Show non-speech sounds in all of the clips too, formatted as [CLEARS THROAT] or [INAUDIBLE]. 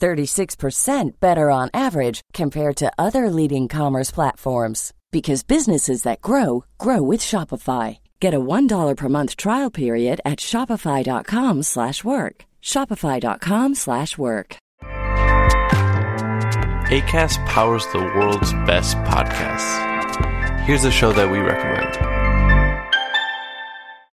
36% better on average compared to other leading commerce platforms because businesses that grow grow with Shopify. Get a $1 per month trial period at shopify.com/work. shopify.com/work. ACAST powers the world's best podcasts. Here's a show that we recommend.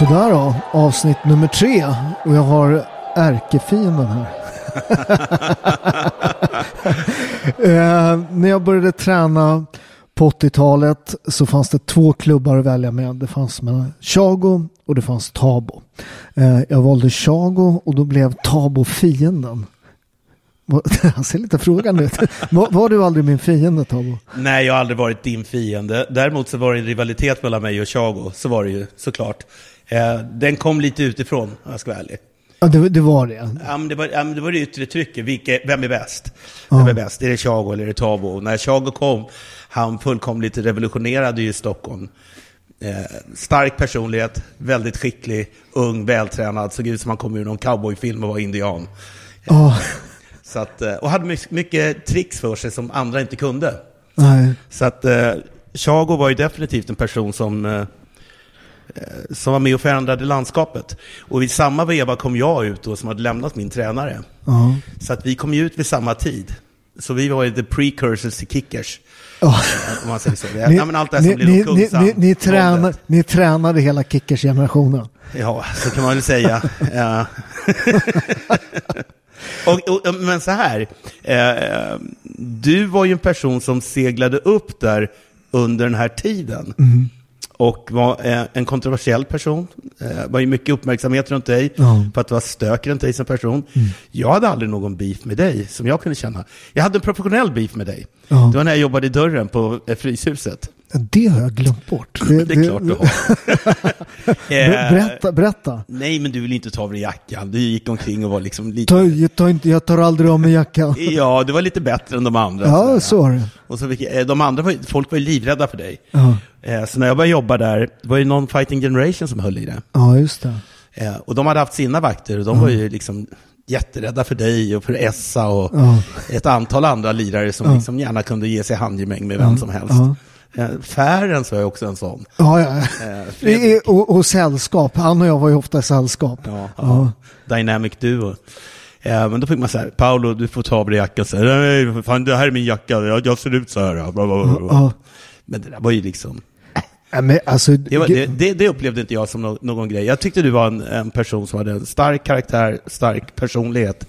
Sådär då, avsnitt nummer tre. Och jag har ärkefienden här. [LAUGHS] eh, när jag började träna på 80-talet så fanns det två klubbar att välja med. Det fanns mellan Chago och det fanns Tabo. Eh, jag valde Chago och då blev Tabo fienden. Han [LAUGHS] ser lite frågande ut. Var, var du aldrig min fiende Tabo? Nej, jag har aldrig varit din fiende. Däremot så var det en rivalitet mellan mig och Chago. Så var det ju såklart. Eh, den kom lite utifrån, om jag ska vara ärlig. Ja, det, det var det. Ja, men det, var, ja, men det var det yttre trycket. Vilka, vem är bäst? Vem är bäst? Är det Chago eller är det Tabo? Och när Chago kom, han fullkomligt revolutionerade ju Stockholm. Eh, stark personlighet, väldigt skicklig, ung, vältränad. Såg ut som han kom ur någon cowboyfilm och var indian. Ja, Så att, eh, och hade mycket, tricks för sig som andra inte kunde. nej. Så att eh, Chago var ju definitivt en person som, eh, som var med och förändrade landskapet. Och vid samma veva kom jag ut då, som hade lämnat min tränare. Ja. Så att vi kom ju ut vid samma tid. Så vi var ju the precursors till kickers. Eh, Om man säger så. Det, Ni, ja, men allt det här som ni, blev ni, ni, ni, ni, träna, våldet. ni tränade hela kickers-generationen. Ja, så kan man väl säga. [LAUGHS] Och, och, men så här, eh, du var ju en person som seglade upp där under den här tiden. Och var eh, en kontroversiell person. Eh, var ju mycket uppmärksamhet runt dig, Ja. för att det var stök runt dig som person. Jag hade aldrig någon beef med dig, som jag kunde känna. Jag hade en professionell beef med dig. Ja. Det var när jag jobbade i dörren på eh, Fryshuset. Det har jag glömt bort. [LAUGHS] Det är klart du har. [LAUGHS] Eh, Berätta, berätta. Nej, men du vill inte ta av dig jackan. Du gick omkring och var liksom lite... Ta, jag, tar inte, jag tar aldrig av mig jackan. [LAUGHS] Ja, du var lite bättre än de andra. Ja, så var det. Och så fick, eh, de andra, var, folk var ju livrädda för dig. Ja. Eh, Så när jag började jobba där, det var ju någon fighting generation som höll i det. Ja, just det. Och de hade haft sina vakter och de var ju liksom jätterädda för dig och för Essa och Ja. ett antal andra lirare som liksom gärna kunde ge sig handgemäng med vem som helst. Ja. Eh, Färens var ju också en sån. Ja, ja. Eh, Fredrik, och, och sällskap. Han och jag var ju ofta sällskap. ja, ja. Dynamic duo. Eh, Men då fick man så här, Paolo du får ta av dig jackan. Så här, Nej, fan, det här är min jacka, jag, jag ser ut så här. Bla, bla, bla. Ja. Men det där var ju liksom, Ja, men alltså, det, var, det, det, det upplevde inte jag som no, någon grej. Jag tyckte du var en, en person som hade en stark karaktär, stark personlighet.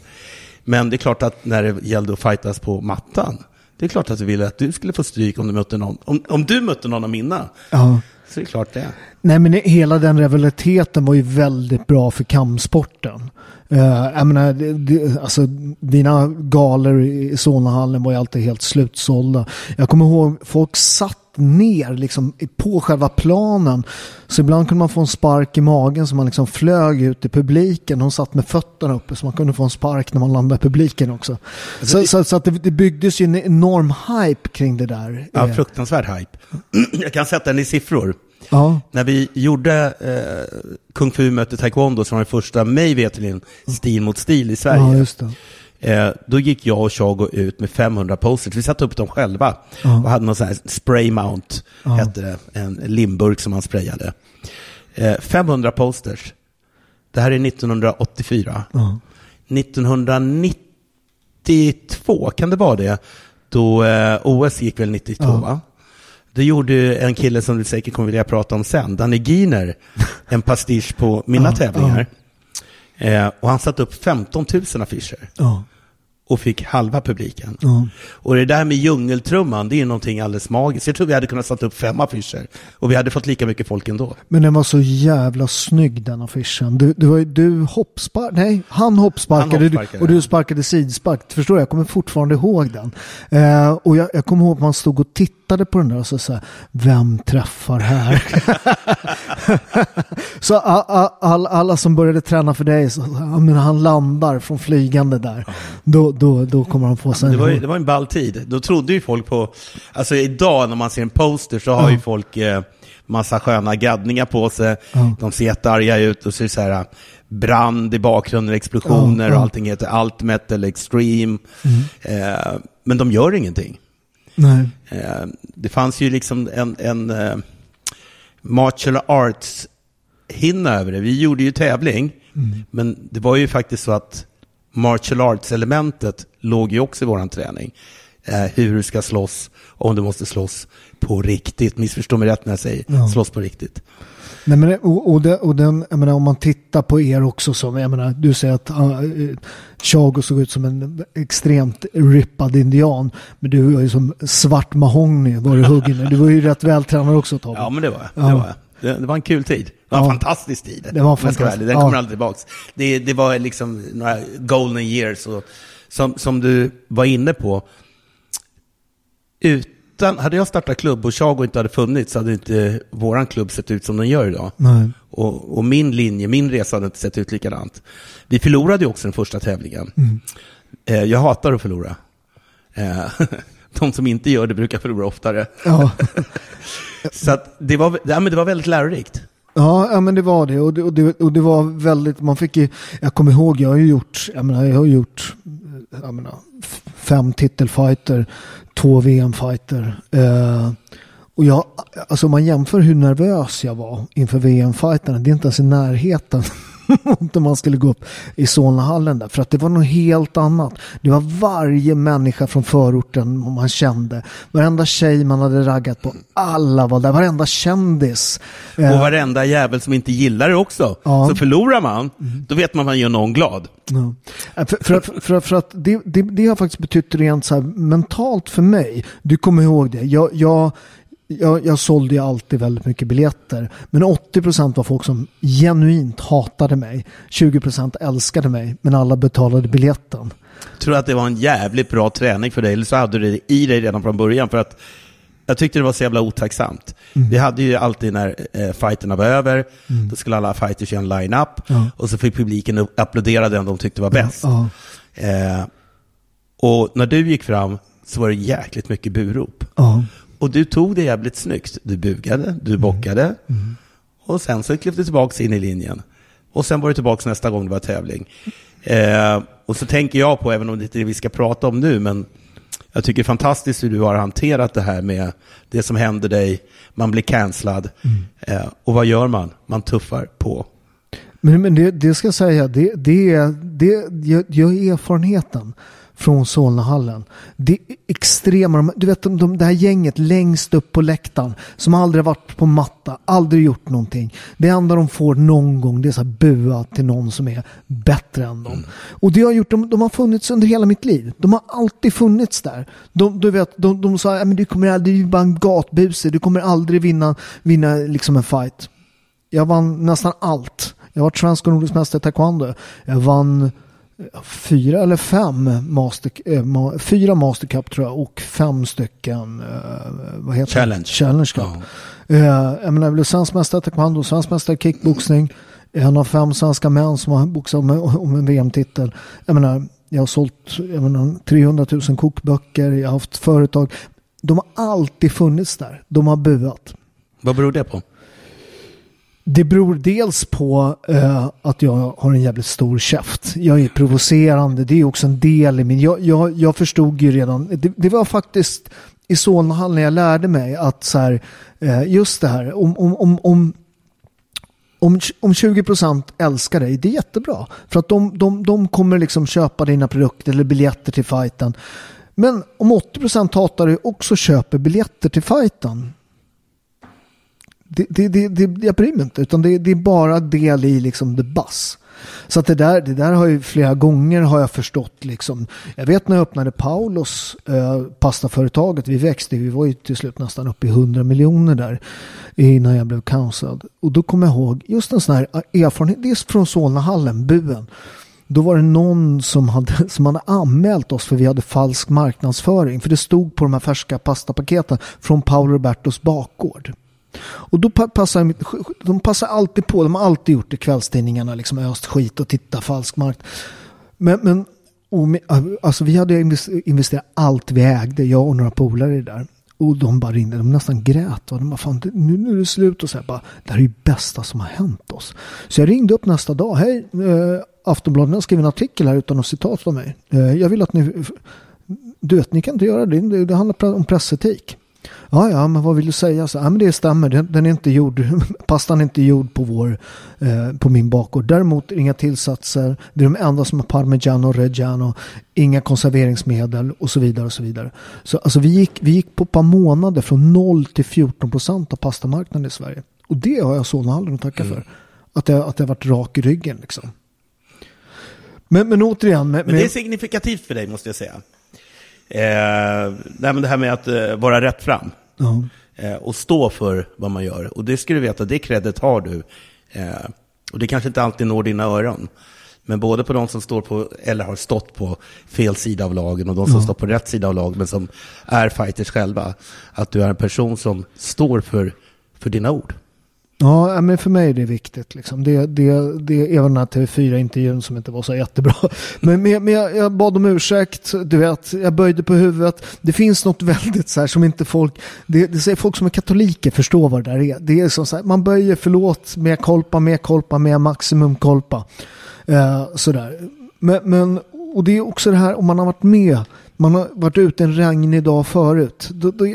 Men det är klart att när det gällde att fightas på mattan, det är klart att du ville att du skulle få stryk om du mötte någon. Om, om du mötte någon av mina, ja. så är det klart det. Nej men hela den rivaliteten var ju väldigt bra för kampsporten. Uh, jag menar, det, alltså, dina galor i Solnahallen var ju alltid helt slutsålda. Jag kommer ihåg, folk satt ner liksom på själva planen. Så ibland kunde man få en spark i magen så man liksom flög ut i publiken. De satt med fötterna uppe så man kunde få en spark när man landade i publiken också. Så, så, så att det, det byggdes ju en enorm hype kring det där. Ja, Eh, fruktansvärd hype. [CLEARS THROAT] Jag kan sätta den i siffror. ja. När vi gjorde eh, Kung Fu mötte Taekwondo, som var den första, mig veterligen, stil mot stil i Sverige. ja, det. Eh, då gick jag och Chago ut med 500 posters. Vi satte upp dem själva och hade någon sån här spray mount, hette det, en limburk som man sprayade. Eh, 500 posters. Det här är 1984. Ja. 1992, kan det vara det? Då eh, OS gick väl 92, Ja. va? Det gjorde en kille som du säkert kommer vilja prata om sen, Danny Giner, en pastisch på mina tävlingar. Eh, och han satte upp 15 000 affischer Ja. och fick halva publiken. Ja. Och det där med djungeltrumman, det är någonting alldeles magiskt. Jag tror vi hade kunnat sätta upp fem affischer och vi hade fått lika mycket folk ändå. Men den var så jävla snygg den affischen. Du, du, var du hoppspark, nej, han hoppsparkade, Han hoppsparkade, och du sparkade sidspark. Förstår du? Jag kommer fortfarande ihåg den. Eh, och jag, jag kommer ihåg att man stod och tittade på den där och så sa vem träffar här? [LAUGHS] så a, a, all, alla som började träna för dig, så, ja, men han landar från flygande där. Då, då, då kommer han få sig Det en var, ju, det var en ball tid. Då trodde ju folk på... Alltså idag när man ser en poster så har ju folk eh, massa sköna gaddningar på sig. Ja. De ser jättearga ut och så är det så här brand i bakgrunden, explosioner Ja, ja. och allting heter Ultimate eller Extreme. Eh, men de gör ingenting. Nej. Eh, det fanns ju liksom en, en eh, martial arts hinna över det. Vi gjorde ju tävling, men det var ju faktiskt så att martial arts-elementet låg ju också i våran träning. Eh, hur du ska slåss, om du måste slåss på riktigt. Missförstå mig rätt när jag säger Ja. slåss på riktigt. Nej, men, och, och, det, och den, jag menar, om man tittar på er också som, jag menar, du säger att uh, Chago såg ut som en extremt rippad indian. Men du var ju som svart mahogny var du huggen. Du var ju rätt vältränad också Tobbe. Ja, men det var jag. Ja. Det, var jag. Det, det var en kul tid. Det var en Ja. fantastisk tid. Det var fantastiskt. Den Ja. kommer aldrig tillbaka. Det, det var liksom några golden years. Och, som, som du var inne på, utan, hade jag startat klubb och Chago inte hade funnits så hade inte våran klubb sett ut som den gör idag. Nej. Och, och min linje, min resa hade inte sett ut likadant. Vi förlorade ju också den första tävlingen. Eh, jag hatar att förlora. Eh, [LAUGHS] de som inte gör det brukar förlora oftare. Ja. [LAUGHS] Så att det, var, ja, men det var väldigt lärorikt. Ja, ja, men det var det. Och det, och det. och det var väldigt, man fick ju, jag kommer ihåg, jag har ju gjort, jag menar, jag har gjort jag menar, fem titelfighter, två VM-fighter. Eh, och jag, alltså om man jämför hur nervös jag var inför VM-fighterna, det är inte ens i närheten [LAUGHS] mot när man skulle gå upp i Solnahallen där. För att det var något helt annat. Det var varje människa från förorten man kände. Varenda tjej man hade raggat på. Alla var där. Varenda kändis. Eh, Och varenda jävel som inte gillar det också. Ja. Så förlorar man, då vet man att man gör någon glad. Ja. Äh, För, för, för, för, för att det, det, det har faktiskt betytt rent så mentalt för mig. Du kommer ihåg det. Jag, jag, jag, jag sålde ju alltid väldigt mycket biljetter. Men 80% var folk som genuint hatade mig. 20% älskade mig. Men alla betalade biljetten. tror att det var en jävligt bra träning för dig, eller så hade du det i dig redan från början. För att jag tyckte det var så jävla otacksamt. Mm. Vi hade ju alltid när eh, fighterna var över, då skulle alla fighters göra en line-up Ja. och så fick publiken applådera den de tyckte var bäst. Ja. Eh, och när du gick fram så var det jäkligt mycket burop. Ja. Och du tog det jävligt snyggt. Du bugade, du bockade. Och sen så klev du tillbaka in i linjen. Och sen var du tillbaka nästa gång det var tävling. Eh, och så tänker jag på, även om det inte är det vi ska prata om nu, men jag tycker det är fantastiskt hur du har hanterat det här med det som händer dig, man blir cancellad. Eh, och vad gör man? Man tuffar på. Men, men det, det ska jag säga, det, det, det, jag har erfarenheten från Solnahallen. Det är extrema, du vet de, de, det här gänget längst upp på läktaren som aldrig varit på matta, aldrig gjort någonting. Det enda de får någon gång det är så här bua till någon som är bättre än dem. Och det har gjort, de, de har funnits under hela mitt liv. De har alltid funnits där. De, du vet, de, de sa, "Ja, men du kommer aldrig, du är bara en gatbuse, du kommer aldrig vinna, vinna liksom en fight. Jag vann nästan allt. Jag var svensk och nordisk mästare i taekwondo. Jag vann fyra eller fem master, ma, fyra mastercup tror jag och fem stycken eh, vad heter Challenge. Det? Challenge Cup. Ja. Eh, jag menar, jag blev svensk mästare taekwondo, svensk mästare kickboxning. En av fem svenska män som har boxat om, om en VM-titel. Jag menar, jag har sålt jag menar, 300 000 kokböcker, jag har haft företag. De har alltid funnits där. De har buat. Vad beror det på? Det beror dels på eh, att jag har en jävligt stor käft. Jag är provocerande. Det är också en del i min... Jag, jag, jag förstod ju redan... Det, det var faktiskt i Solnahallen när jag lärde mig att så här, eh, just det här om, om, om, om om, om 20% älskar dig, det är jättebra. För att de, de, de kommer liksom köpa dina produkter eller biljetter till fighten. Men om 80% hatar dig också köper biljetter till fighten. Det, det, det, det, jag bryr mig inte, utan det, det är bara del i liksom the buzz. Så att det där, det där har ju flera gånger har jag förstått liksom. Jag vet när jag öppnade Paulos eh, pastaföretaget, vi växte, vi var ju till slut nästan uppe i 100 miljoner där innan jag blev cancelled. Och då kommer jag ihåg just en sån här eh, erfarenhet, det är från Solnahallen, buen. Då var det någon som hade, [LAUGHS] som hade anmält oss för vi hade falsk marknadsföring. För det stod på de här färska pastapaketen från Paolo Robertos bakgård. Och då passar de passar alltid på, de har alltid gjort det, kvällstidningarna, liksom öst skit och titta falsk markt. Men, men alltså vi hade investerat allt vi ägde, jag och några polare där. Och de bara ringde, de nästan grät. Va? de bara, fan, nu, nu är det slut. Och så här, bara, det här är ju bästa som har hänt oss. Så jag ringde upp nästa dag. Hej, eh, Aftonbladet har skrivit en artikel här utan något citat av mig. Eh, jag vill att ni, du vet, ni kan inte göra. Det, det handlar om pressetik. Ja, ja, men vad vill du säga? Så, ja, men det stämmer. Den, den är inte gjord. [LAUGHS] Pastan är inte gjord på, vår, eh, på min bakgård. Däremot inga tillsatser. Det är de enda som har parmigiano och reggiano. Inga konserveringsmedel och så vidare. och Så vidare. Så alltså, vi, gick, vi gick på ett par månader från 0 till 14 procent av pastamarknaden i Sverige. Och det har jag Solnahallen att tacka mm. för. Att jag, att jag varit rak i ryggen liksom. Men, men återigen. Med, men det är signifikativt för dig måste jag säga. Eh, nej, men det här med att eh, vara rätt fram. Ja. Eh, och stå för vad man gör. Och det ska du veta, det kredit har du. Eh, och det kanske inte alltid når dina öron. Men både på de som står på, eller har stått på fel sida av lagen och de som ja. står på rätt sida av lagen, men som är fighters själva. Att du är en person som står för, för dina ord. Ja, men för mig är det viktigt. Liksom. Det, det, det, även den här TV4-intervjun som inte var så jättebra. [LAUGHS] Men, men, men jag, jag, bad om ursäkt, du vet, jag böjde på huvudet. Det finns något väldigt så här som inte folk, det, det säger folk som är katoliker förstår vad det där är. Det är som så här, man böjer förlåt, med kolpa, med kolpa, med maximum kolpa. Eh, sådär. Men, men, och det är också det här om man har varit med man har varit ute en regnig dag förut. Då, då,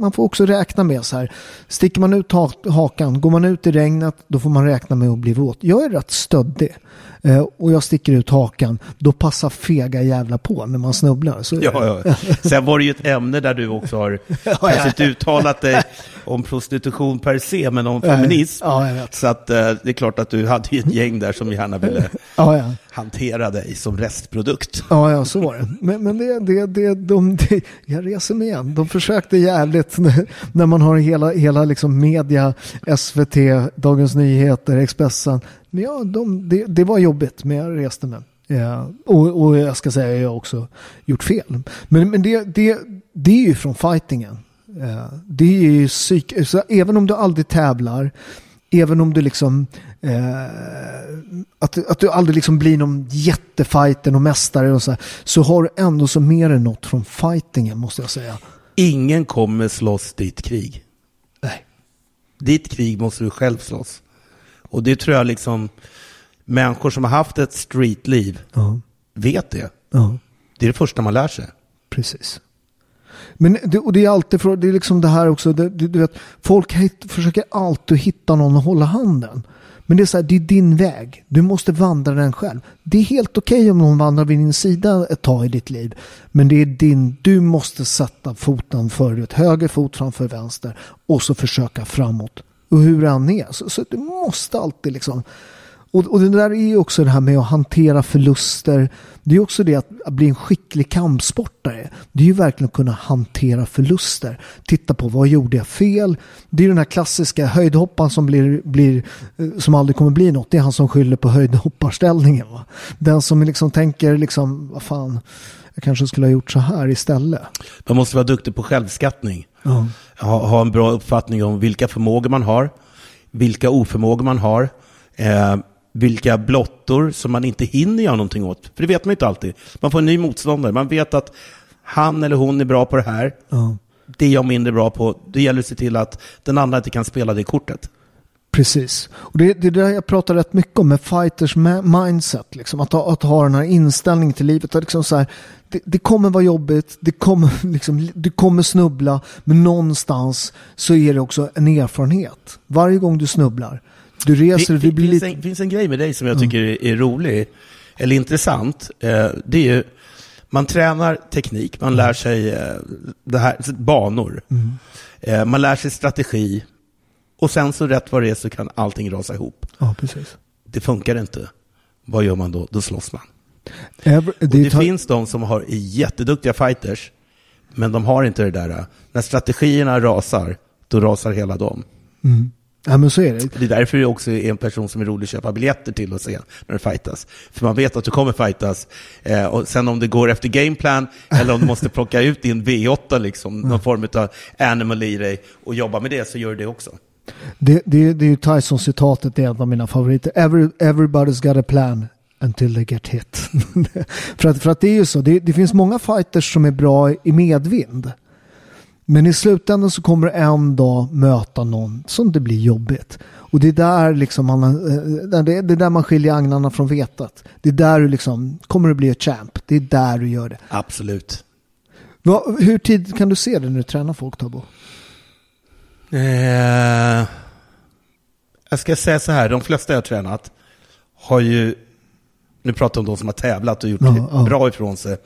man får också räkna med så här. Sticker man ut hakan, går man ut i regnet, då får man räkna med att bli våt. Jag är rätt stöddig. Eh, och jag sticker ut hakan, då passar fega jävla på när man snubblar. Så, ja, ja. Sen var det ju ett ämne där du också har [LAUGHS] ja, inte uttalat dig om prostitution per se, men om feminism. Ja, så att, eh, det är klart att du hade ju ett gäng där som gärna ville [LAUGHS] ja, hantera dig som restprodukt. Ja, ja, så var det. Men, men det, det, det, de, det, jag reser mig igen. De försökte jävligt [LAUGHS] när man har hela, hela liksom media, SVT, Dagens Nyheter, Expressen men ja, de, det, det, var jobbigt, men jag reste mig. Ja, och, och, jag ska säga att jag också gjort fel. Men, men det, det, det är ju från fightingen. Ja, det är ju psyk... Så även om du aldrig tävlar, även om du liksom... Eh, att, att du aldrig liksom blir någon jättefighter och mästare och så här, så har du ändå så mer än något från fightingen måste jag säga. Ingen kommer slåss ditt krig. Nej. Ditt krig måste du själv slåss. Och det tror jag liksom människor som har haft ett streetliv ja. vet det. Ja. Det är det första man lär sig. Precis. Men det, och det är alltid för, det är liksom det här också, det, du, du vet, folk hit, försöker alltid hitta någon att hålla handen. Men det är så här, det är din väg. Du måste vandra den själv. Det är helt okej okay om någon vandrar vid din sida ett tag i ditt liv. Men det är din, du måste sätta foten före ett höger fot framför vänster och så försöka framåt och hur han är. Så, så du måste alltid liksom. Och, och det där är ju också det här med att hantera förluster. Det är också det att, att bli en skicklig kampsportare. Det är ju verkligen att kunna hantera förluster. Titta på vad gjorde jag fel? Det är ju den här klassiska höjdhopparen som, blir, blir, eh, som aldrig kommer bli något. Det är han som skyller på höjdhopparställningen. Va? Den som liksom tänker liksom, vad fan, jag kanske skulle ha gjort så här istället. Man måste vara duktig på självskattning. Ja. Ha, ha en bra uppfattning om vilka förmågor man har, vilka oförmågor man har, eh, vilka blottor som man inte hinner göra någonting åt. För det vet man inte alltid. Man får en ny motståndare. Man vet att han eller hon är bra på det här. Ja. Det är jag mindre bra på. Det gäller att se till att den andra inte kan spela det kortet. Precis. Och det, det är det jag pratar rätt mycket om med fighters mindset. Liksom. Att, ha, att ha den här inställningen till livet. Att liksom så här, det, det kommer vara jobbigt, det kommer, [LAUGHS] liksom, du kommer snubbla, men någonstans så är det också en erfarenhet. Varje gång du snubblar, du reser, Det, du det blir finns, lite... en, finns en grej med dig som jag tycker är, är rolig, eller intressant. Eh, det är ju, man tränar teknik, man lär sig eh, det här, banor. Eh, man lär sig strategi. Och sen så rätt vad det är så kan allting rasa ihop. Ja, precis. Det funkar inte. Vad gör man då? Då slåss man. Ever, Och det det tar- finns de som har jätteduktiga fighters, men de har inte det där. När strategierna rasar, då rasar hela dem. mm. Ja, men så är det. Det är därför det också är en person som är rolig att köpa biljetter till och se när det fightas. För man vet att du kommer fightas. Eh, och sen om det går efter gameplan eller om du måste plocka ut din V8, liksom, någon form av animal i dig och jobba med det, så gör du det också. Det, det, det är ju Tyson-citatet, det är en av mina favoriter. Every, everybody's got a plan until they get hit. [LAUGHS] för, att, för att det är ju så, det, det finns många fighters som är bra i medvind. Men i slutändan så kommer du en dag möta någon som det blir jobbigt. Och det är där, liksom man, eh, det, det är där man skiljer agnarna från vetet. Det är där du liksom, kommer du bli ett champ. Det är där du gör det. Absolut. Va, hur tid kan du se det när du tränar folk, Tabo? Eh, jag ska säga så här, de flesta jag har tränat har ju, nu pratar jag om de som har tävlat och gjort Ja, ja. bra ifrån sig.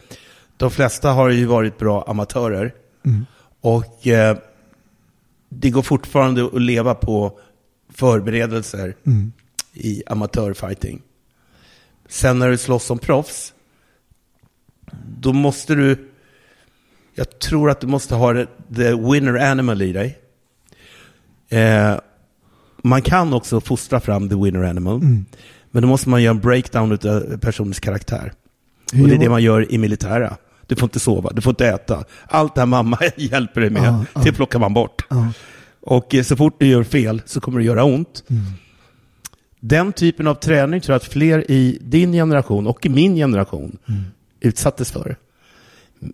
De flesta har ju varit bra amatörer. Mm. Och eh, det går fortfarande att leva på förberedelser Mm. i amatörfighting. Sen när du slåss som proffs, då måste du, jag tror att du måste ha det- the winner animal i dig. Eh, man kan också fostra fram the winner animal, Mm. men då måste man göra en breakdown av personens karaktär. Hur Och det är det man gör i militära. Du får inte sova, du får inte äta. Allt det här mamma [LAUGHS] hjälper dig med, Ja, ja. det plockar man bort. Ja. Och eh, så fort du gör fel så kommer det göra ont. Mm. Den typen av träning tror jag att fler i din generation och i min generation Mm. utsattes för.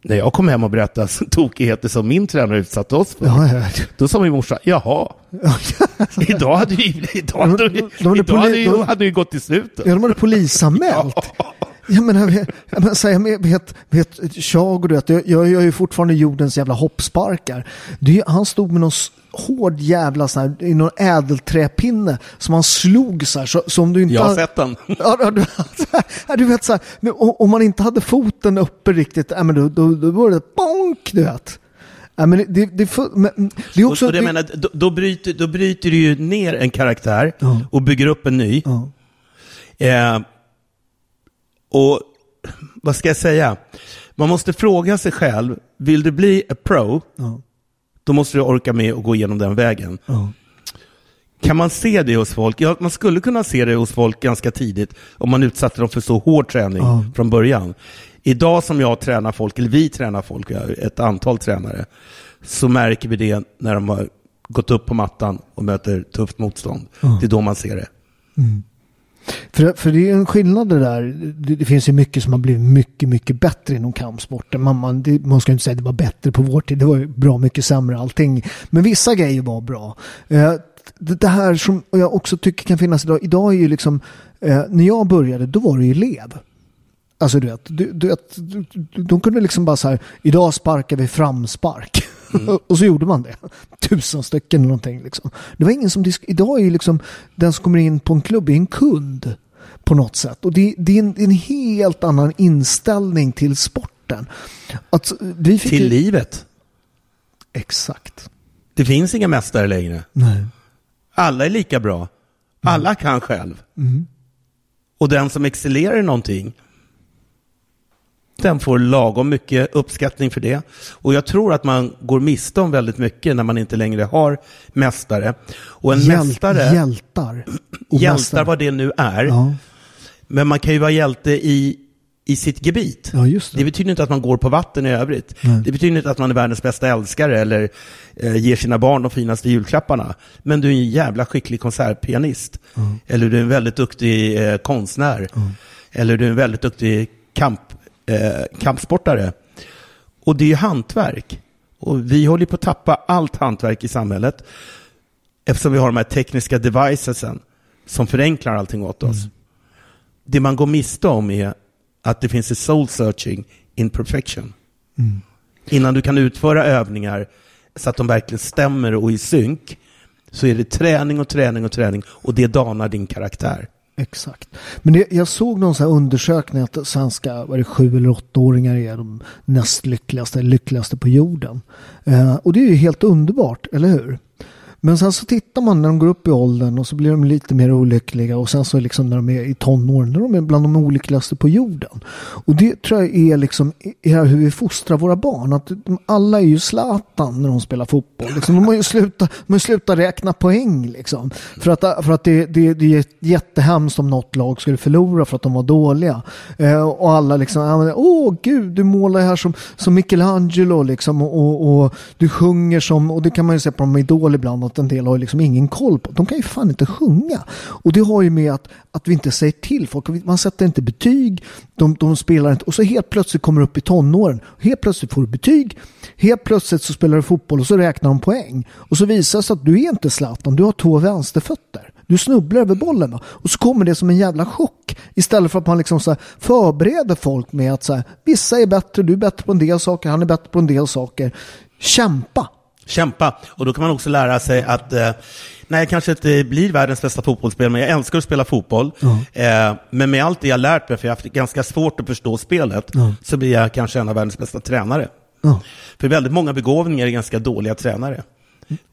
När jag kom hem och berättade [LAUGHS] tokigheter som min tränare utsatte oss för, Ja, ja. då sa min morsa, jaha, [LAUGHS] idag hade ju, idag hade, De- de hade idag hade, poli- ju, de- hade ju gått till slutet. Ja, de hade polisanmält. Jag menar, jag menar, så här, jag vet, vet Tjago, du vet, jag, jag gör ju fortfarande jordens jävla hoppsparkar. Det är, han stod med någon hård jävla sån här, i någon ädelträpinne som han slog så här, så, så om du inte... Jag har sett den. Ja, du, du vet så här, om man inte hade foten uppe riktigt, ja, men då, då, då var det bonk, du vet. Ja, men det, det, det, är för- men det är Och, också... och det, jag det- menar, då, då, bryter, då bryter du ju ner en karaktär Ja. och bygger upp en ny. ja, Eh, och vad ska jag säga? Man måste fråga sig själv, vill du bli a pro, ja, då måste du orka med och gå igenom den vägen. ja. Kan man se det hos folk? Ja, man skulle kunna se det hos folk ganska tidigt om man utsatte dem för så hård träning Ja. från början. Idag som jag tränar folk, eller vi tränar folk, ett antal tränare, så märker vi det när de har gått upp på mattan och möter tufft motstånd. Ja. Det är då man ser det. För, för det är en skillnad det där. Det, det finns ju mycket som har blivit mycket, mycket bättre inom kampsporten. Man, man, det, man ska ju inte säga att det var bättre på vår tid. Det var ju bra mycket sämre allting. Men vissa grejer var bra. Eh, det, det här som jag också tycker kan finnas idag. Idag är ju liksom, eh, när jag började då var det ju lev. Alltså du vet, du, du vet, du- du- de kunde liksom bara så här, idag sparkar vi framspark. [LAUGHS] [LAUGHS] och så gjorde man det. Tusen stycken eller någonting liksom. Det var ingen som disk- idag är ju liksom den som kommer in på en klubb är en kund på något sätt. Och det, det är en, en helt annan inställning till sporten. Att vi fick Till ju- livet. Exakt. Det finns inga mästare längre. Nej. Alla är lika bra. Alla kan själv. Och den som excellerar i någonting, den får lagom mycket uppskattning för det. Och jag tror att man går miste om väldigt mycket när man inte längre har mästare. Och en Hjäl- mästare, Hjältar. och [CLEARS THROAT] hjältar mästare. vad det nu är, Ja. men man kan ju vara hjälte i, i sitt gebit. ja, det. Det betyder inte att man går på vatten i övrigt. Nej. Det betyder inte att man är världens bästa älskare eller eh, ger sina barn de finaste julklapparna. Men du är en jävla skicklig konsertpianist. Eller du är en väldigt duktig eh, konstnär. Eller du är en väldigt duktig kamp, eh, kampsportare. Och det är ju hantverk. Och vi håller på att tappa allt hantverk i samhället. Eftersom vi har de här tekniska devicesen som förenklar allting åt oss. Det man går miste om är att det finns ett soul searching in perfection. Innan du kan utföra övningar så att de verkligen stämmer och är i synk, så är det träning och träning och träning och det danar din karaktär. Exakt. Men jag, jag såg någon sån här undersökning att svenska var det, sju eller åttaåringar är de näst lyckligaste, lyckligaste på jorden. Eh, och det är ju helt underbart, eller hur? Men sen så tittar man när de går upp i åldern och så blir de lite mer olyckliga och sen så liksom när de är i tonåren, när de är bland de olyckligaste på jorden. Och det tror jag är liksom är hur vi fostrar våra barn. Att de, alla är ju Zlatan när de spelar fotboll. Liksom, de har ju slutat, de har slutat räkna poäng liksom. För att, för att det, det, det är jättehemskt om något lag skulle förlora för att de var dåliga. Eh, och alla liksom, åh gud, du målar här som, som Michelangelo liksom. Och, och, och du sjunger som, och det kan man ju se på dem Idol ibland, att en del har ju liksom ingen koll på. De kan ju fan inte sjunga. Och det har ju med att, att vi inte säger till folk. Man sätter inte betyg, de, de spelar inte. Och så helt plötsligt kommer du upp i tonåren. Helt plötsligt får du betyg. Helt plötsligt så spelar du fotboll och så räknar de poäng. Och så visar det sig att du är inte Zlatan, du har två vänsterfötter. Du snubblar över bollen va? och så kommer det som en jävla chock. Istället för att man liksom så här förbereder folk med att så här, vissa är bättre, du är bättre på en del saker, han är bättre på en del saker. Kämpa! Kämpa. Och då kan man också lära sig att, eh, nej, jag kanske inte blir världens bästa fotbollsspelare, men jag älskar att spela fotboll. Eh, men med allt det jag lärt mig, för jag har haft ganska svårt att förstå spelet, så blir jag kanske en av världens bästa tränare. Ja. För väldigt många begåvningar är ganska dåliga tränare.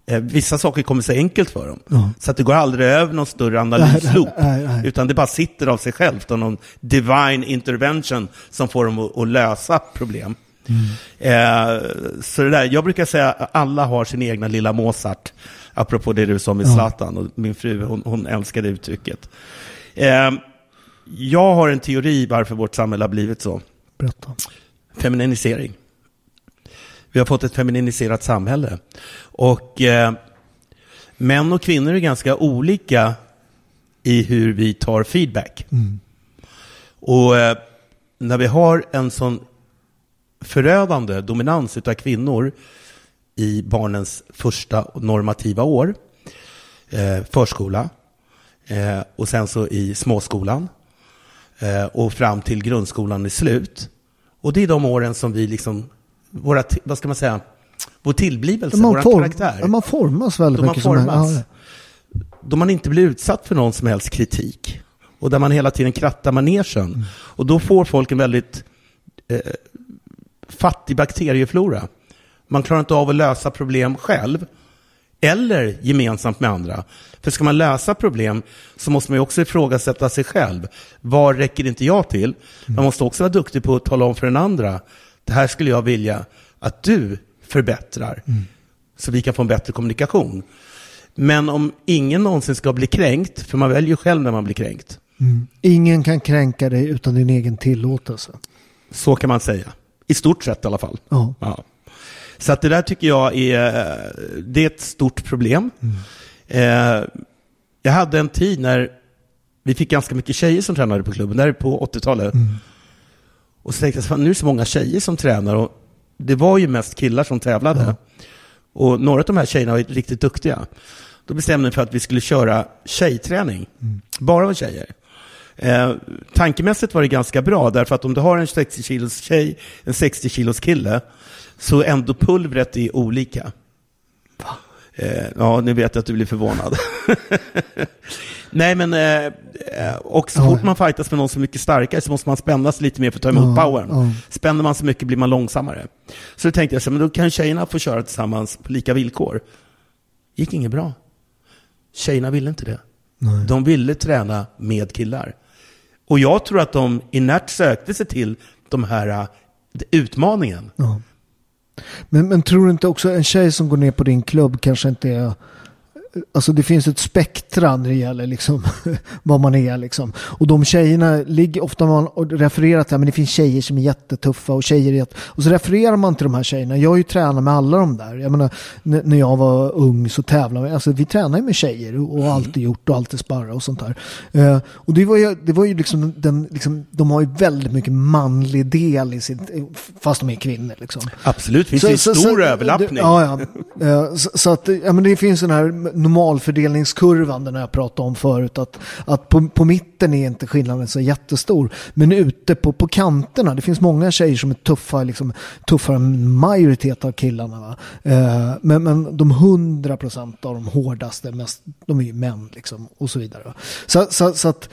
Eh, vissa saker kommer sig enkelt för dem. Så att det går aldrig över någon större analysloop. Utan det bara sitter av sig självt, och någon divine intervention som får dem att, att lösa problem. Eh, så det där, jag brukar säga att alla har sin egna lilla Mozart, apropå det du sa med Zlatan, och min fru hon, hon älskar det uttrycket. Eh, jag har en teori varför vårt samhälle har blivit så. Berätta. Femininisering. Vi har fått ett femininiserat samhälle. Och eh, män och kvinnor är ganska olika i hur vi tar feedback. Och eh, när vi har en sån förödande dominans utav kvinnor i barnens första normativa år, eh, förskola, eh, och sen så i småskolan, eh, och fram till grundskolan är slut. Och det är de åren som vi liksom, våra, vad ska man säga, vår tillblivelse, vår form, karaktär. man formas väldigt De mycket. som formats. ja, Då man inte blir utsatt för någon som helst kritik. Och där man hela tiden krattar manegen. Och då får folk en väldigt eh, fattig bakterieflora. Man klarar inte av att lösa problem själv. Eller gemensamt med andra. För ska man lösa problem så måste man ju också ifrågasätta sig själv. Var räcker inte jag till? Man måste också vara duktig på att tala om för den andra. Det här skulle jag vilja att du förbättrar. Så vi kan få en bättre kommunikation. Men om ingen någonsin ska bli kränkt, för man väljer själv när man blir kränkt. Ingen kan kränka dig utan din egen tillåtelse. Så kan man säga. I stort sett i alla fall. Ja. Ja. Så att det där tycker jag är, det är ett stort problem. Eh, jag hade en tid när vi fick ganska mycket tjejer som tränade på klubben, där på 80-talet. Och så tänkte jag, nu är det så många tjejer som tränar och det var ju mest killar som tävlade. Och några av de här tjejerna var riktigt duktiga. Då bestämde vi för att vi skulle köra tjejträning, bara med tjejer. Eh, tankemässigt var det ganska bra, därför att om du har en 60 kilos tjej, en 60 kilos kille, så ändå pulvret är olika. Eh, ja, nu vet jag att du blir förvånad. [LAUGHS] Nej, men eh, eh, och så fort man fightas med någon som är mycket starkare så måste man spänna sig lite mer för att ta emot Ja, powern. ja. Spänner man sig mycket blir man långsammare. Så då tänkte jag så men då kan tjejerna få köra tillsammans på lika villkor. gick inget bra. Tjejerna ville inte det. Nej. De ville träna med killar. Och jag tror att de inert sökte sig till de här uh, utmaningen. Ja. Men, men tror du inte också en tjej som går ner på din klubb kanske inte är Alltså det finns ett spektra när det gäller liksom [LAUGHS] vad man är liksom. Och de tjejerna ligger ofta man refererar till, men det finns tjejer som är jättetuffa och tjejer är. Och så refererar man till de här tjejerna. Jag har ju tränat med alla de där. Jag menar, när jag var ung så tävlade vi, alltså vi tränade med tjejer och, och alltid gjort och alltid sparra och sånt där. Uh, och det var ju, det var ju liksom, den, liksom, de har ju väldigt mycket manlig del i sitt, fast de är kvinnor liksom. Absolut, finns det en stor så, överlappning. Ja, ja. Uh, så, så, att, ja men det finns den här normalfördelningskurvan den jag pratade om förut. Att, att på, på mitten är inte skillnaden så jättestor. Men ute på, på kanterna, det finns många tjejer som är tuffa, liksom, tuffare än majoritet av killarna. Eh, men, men de hundra procent av de hårdaste, mest, de är ju män liksom, och så vidare. Så, så, så, att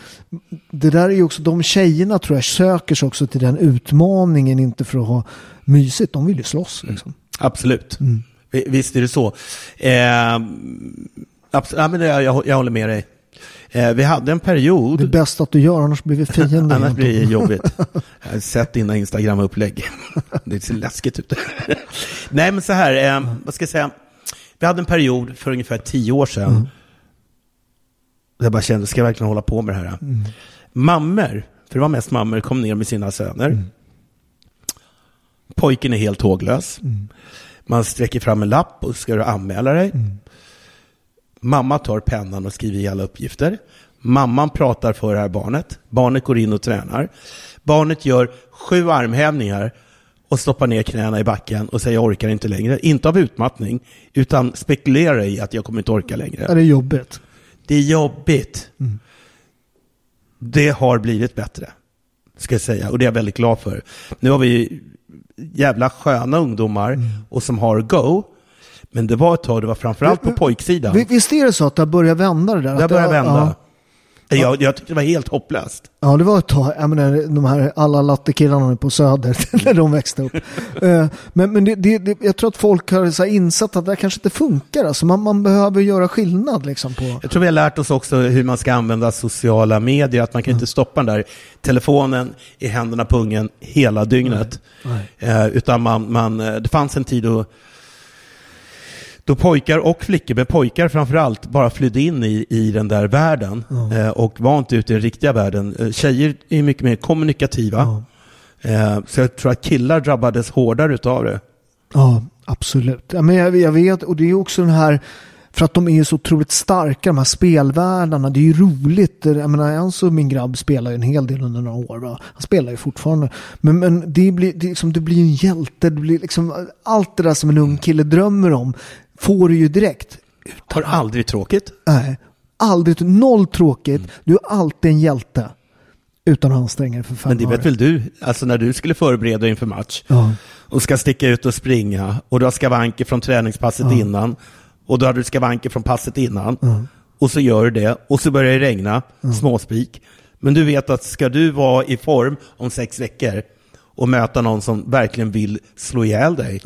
det där är ju också, de tjejerna tror jag söker sig också till den utmaningen, inte för att ha mysigt, de vill ju slåss. Liksom. Absolut. Mm. Visst är det så. Eh, absolut, ja, men jag, jag, jag håller med dig. Eh, vi hade en period... Det är bäst att du gör, annars blir vi fiender. [LAUGHS] annars blir det jobbigt. Jag har sett dina Instagram-upplägg. [LAUGHS] det ser läskigt ut. [LAUGHS] Nej, men så här, eh, vad ska jag säga? Vi hade en period för ungefär tio år sedan. Mm. Jag bara kände, ska jag verkligen hålla på med det här? Mm. Mammor, för det var mest mammor, kom ner med sina söner. Mm. Pojken är helt håglös. Mm. Man sträcker fram en lapp och ska du anmäla dig. Mm. Mamma tar pennan och skriver i alla uppgifter. Mamman pratar för det här barnet. Barnet går in och tränar. Barnet gör sju armhävningar och stoppar ner knäna i backen och säger jag orkar inte längre. Inte av utmattning, utan spekulerar i att jag kommer inte orka längre. Ja, det är jobbigt. Det är jobbigt. Mm. Det har blivit bättre, ska jag säga. Och det är jag väldigt glad för. Nu har vi jävla sköna ungdomar mm. och som har go. Men det var ett tag, det var framförallt på pojksidan. Visst är det så att det har börjat vända det där? Det har börjat vända. Ja. Jag, jag tyckte det var helt hopplöst. Ja, det var ett tag. Jag menar, de här alla lattekillarna på Söder, [LAUGHS] när de växte upp. Eh, men men det, det, jag tror att folk har så insett att det kanske inte funkar. Alltså man, man behöver göra skillnad. Liksom, på... Jag tror vi har lärt oss också hur man ska använda sociala medier. Att man kan mm. inte stoppa den där telefonen i händerna på ungen hela dygnet. Nej. Nej. Uh, utan man, man, eh, det fanns en tid då då pojkar och flickor, men pojkar framförallt, bara flydde in i, i den där världen mm. eh, och var inte ute i den riktiga världen. Eh, tjejer är mycket mer kommunikativa. Mm. Eh, så jag tror att killar drabbades hårdare utav det. Ja, absolut. Ja, men jag, jag vet, och det är också den här för att de är så otroligt starka, de här spelvärldarna. Det är ju roligt. Jag menar, alltså min grabb spelar ju en hel del under några år. Va? Han spelar ju fortfarande. Men, men det, blir, det, liksom, det blir en hjälte. Det blir liksom, allt det där som en ung kille drömmer om får du ju direkt. Har aldrig tråkigt? Nej, aldrig. Noll tråkigt. Mm. Du är alltid en hjälte. Utan att anstränga dig för fem Men det vet väl du? Alltså när du skulle förbereda dig inför match ja. och ska sticka ut och springa och du har skavanker från träningspasset ja. innan och då har du skavanker från passet innan ja. och så gör du det och så börjar det regna, småspik. Men du vet att ska du vara i form om sex veckor och möta någon som verkligen vill slå ihjäl dig,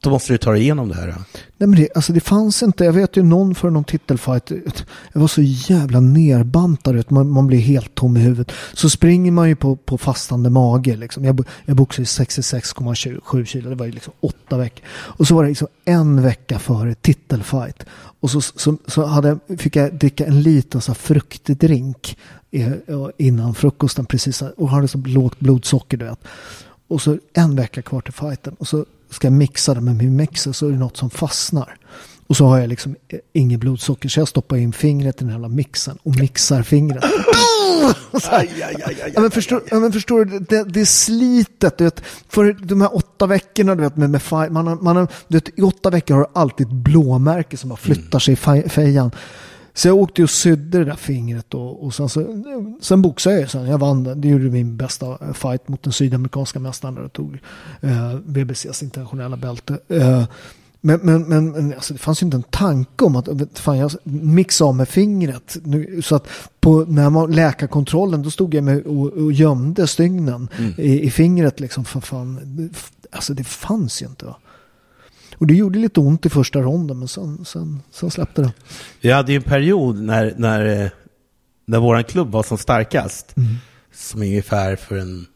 då måste du ta dig igenom det här. Nej men det, alltså det fanns inte, jag vet ju någon för någon titelfight, jag var så jävla nerbantad, man, man blir helt tom i huvudet. Så springer man ju på, på fastande mage liksom. Jag, jag boxade 66,7 kilo, det var ju liksom åtta veckor. Och så var det liksom en vecka före titelfight. Och så, så, så hade, fick jag dricka en liten så fruktdrink innan frukosten precis och hade så lågt blodsocker du vet. Och så en vecka kvar till fighten. Och så ska mixa det med min mixer så är det något som fastnar. Och så har jag liksom inget blodsocker så jag stoppar in fingret i den här mixen och mixar fingret. [COUGHS] ja, men förstår, ja, men förstår du, det, det är slitet. Du vet, för de här åtta veckorna, du vet, med, med man, har, man har, du vet, i åtta veckor har du alltid ett blåmärke som bara flyttar sig i fejan. Så jag åkte och sydde det där fingret och, och sen, så, sen boxade jag sen. Jag vann, det gjorde min bästa fight mot den sydamerikanska mästaren där jag tog eh, BBCs internationella bälte. Eh, men, men, men alltså, det fanns ju inte en tanke om att fan, jag mixade av med fingret. Nu, så att på när man läkarkontrollen då stod jag med och, och gömde stygnen mm. i, i, fingret. Liksom, för fan, alltså det fanns ju inte. Va? Och det gjorde lite ont i första ronden, men sen, sen, sen släppte det. Vi hade ju en period när, när, när vår klubb var som starkast. Mm. som är ungefär för en,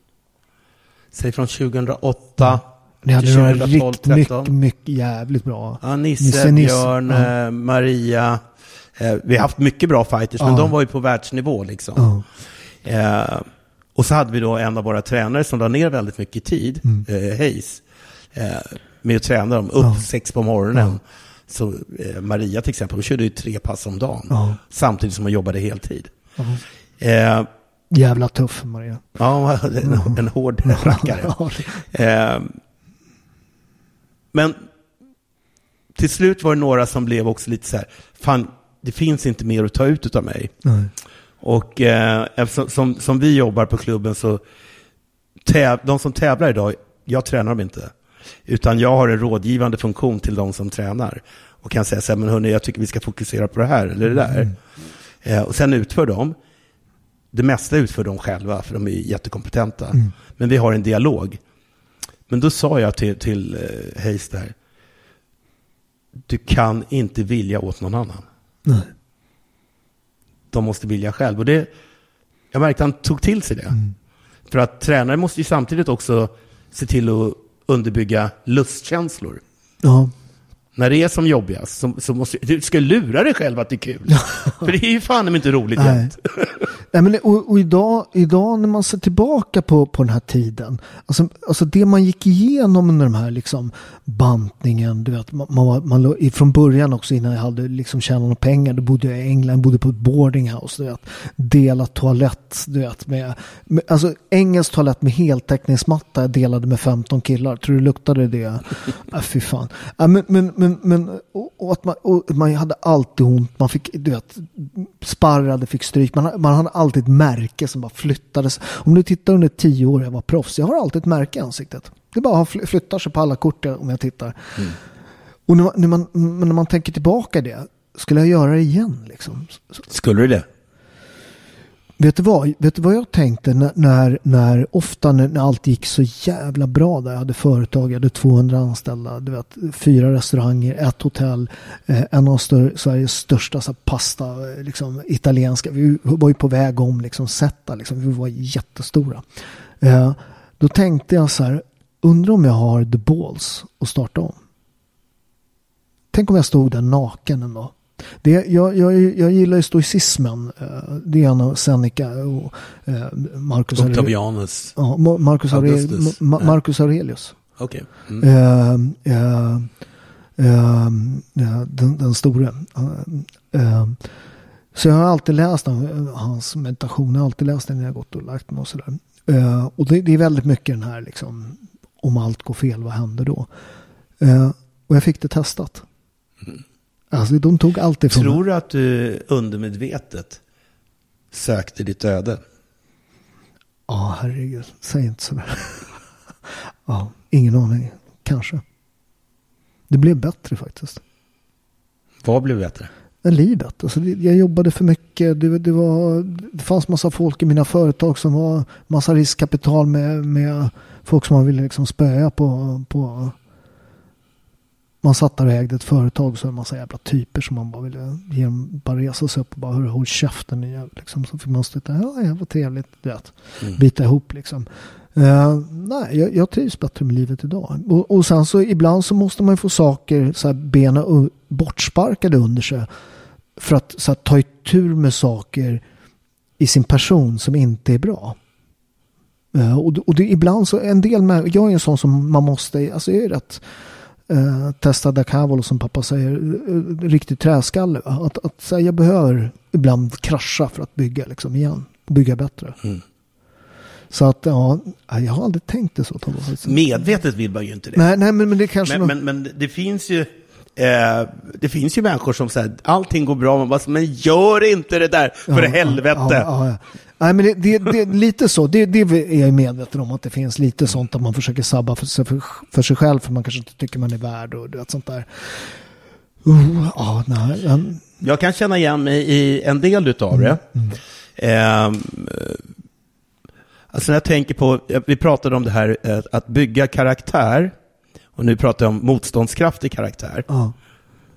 säg från 2008 Ni hade till några 2012, riktigt mycket, 13. mycket jävligt bra. Ja, Nisse, Nisse, Nisse, Björn, ja. eh, Maria. Eh, vi har haft mycket bra fighters, men Ja. de var ju på världsnivå liksom. Ja. Eh, och så hade vi då en av våra tränare som la ner väldigt mycket tid, eh, Hayes, eh, med att träna dem upp. Ja. sex på morgonen. Så eh, Maria till exempel, hon körde ju tre pass om dagen, Ja. samtidigt som hon jobbade heltid. Ja. Eh, Jävla tuff Maria. ja, en, [LAUGHS] en hård rackare. [LAUGHS] Ja. Eh, men till slut var det några som blev också lite så här, fan, det finns inte mer att ta ut av mig. Nej. Och eh, eftersom, som, som vi jobbar på klubben så, täv, de som tävlar idag, jag tränar dem inte. Utan jag har en rådgivande funktion till de som tränar. Och kan säga så här, men hörni, jag tycker vi ska fokusera på det här eller det där. Eh, och sen utför de. Det mesta utför de själva, för de är jättekompetenta. Men vi har en dialog. Men då sa jag till, till eh, Hayes där, du kan inte vilja åt någon annan Nej. de måste vilja själv. Och det, jag märkte att han tog till sig det. För att tränare måste ju samtidigt också se till att underbygga lustkänslor. Ja. När det är som jobbigast så, så måste du ska lura dig själv att det är kul. För det är ju fan inte roligt Nej. jämt. Nej, men, och, och idag, idag när man ser tillbaka på, på den här tiden, alltså, alltså det man gick igenom under de här liksom bantningen, du vet, man, man, man, från början också innan jag hade liksom tjänat några pengar, då bodde jag i England, bodde på ett boarding house, du vet, delat toalett, du vet, med, med alltså engelsk toalett med heltäckningsmatta jag delade med 15 killar, tror du luktade det? [LAUGHS] äh, fy fan. Ja, men, men, men, men och, och att man, och man hade alltid ont, man fick, du vet, sparrade, fick stryk, man, man hade alltid ett märke som bara flyttades. Om du tittar under tio år jag var proffs, jag har alltid ett märke i ansiktet. Det bara fly- flyttar sig på alla kort om jag tittar. Och när man, när, man, men när man tänker tillbaka det, skulle jag göra det igen liksom? Skulle du det? Vet du vad, vet du vad jag tänkte när, när, när ofta när, när allt gick så jävla bra där. Jag hade företag, jag hade 200 anställda, du vet, fyra restauranger, ett hotell, eh, en av stör, Sveriges största så här, pasta, eh, liksom, italienska. Vi var ju på väg om liksom, sätta, liksom, vi var jättestora. Eh, då tänkte jag så här, undrar om jag har the balls att starta om. Tänk om jag stod där naken en dag. Det, jag, jag, jag gillar ju stoicismen. eh, Det är en av Seneca och eh, Marcus Aurelius. Octavianus. Ja, Ma- Marcus, Aurelius. Ma-. Marcus Aurelius. Okej. Mm. Eh, eh, eh, den, den store. Eh, så jag har alltid läst han, hans meditation. Jag har alltid läst den när jag gått och lagt mig och sådär. Och det, det är väldigt mycket den här liksom. Om allt går fel, vad händer då? Och jag fick det testat. Alltså de tog allt ifrån. Tror du att du undermedvetet sökte ditt öde? Ja, herregud. Säg inte sådär. [LAUGHS] ja, ingen aning. Kanske. Det blev bättre faktiskt. Vad blev bättre? Livet. Alltså, jag jobbade för mycket. Det, det, var, det fanns massa folk i mina företag som var massa riskkapital med, med folk som man ville liksom spöa på, på. Man satt där och ägde ett företag så en massa jävla typer som man bara ville ge dem, bara resa sig upp och bara "Hörru, håll käften jävel", liksom. Så fick man sitta, ja, ja vad trevligt, du vet. Bita ihop liksom. Eh, nej, jag, jag trivs bättre med livet idag. Och, och sen så ibland så måste man ju få saker, så här, bena u- bortsparkade under sig. För att så här, ta itu med saker i sin person som inte är bra. Eh, och och det, ibland så, en del med, jag är en sån som man måste, alltså jag är rätt eh, testa da cavolo som pappa säger, eh, riktigt träskalle. Att, att här, jag behöver ibland krascha för att bygga liksom igen, bygga bättre. Mm. Så att ja, jag har aldrig tänkt det så. Medvetet vill man ju inte det. Nej, nej men, men det kanske... Men, någon- men, men det finns ju eh, det finns ju människor som säger allting går bra, man bara, men gör inte det där, för Ja, helvete. Ja, ja. Nej, men det, det, det lite så. Det, det är jag medveten om att det finns lite sånt att man försöker sabba för sig, för, för sig själv för man kanske inte tycker man är värd och du vet sånt där. Uh, ja, nej. men- Jag kan känna igen mig i en del utav det. Ehm, alltså när jag tänker på, vi pratade om det här eh, att bygga karaktär, och nu pratar jag om motståndskraftig karaktär. Ja.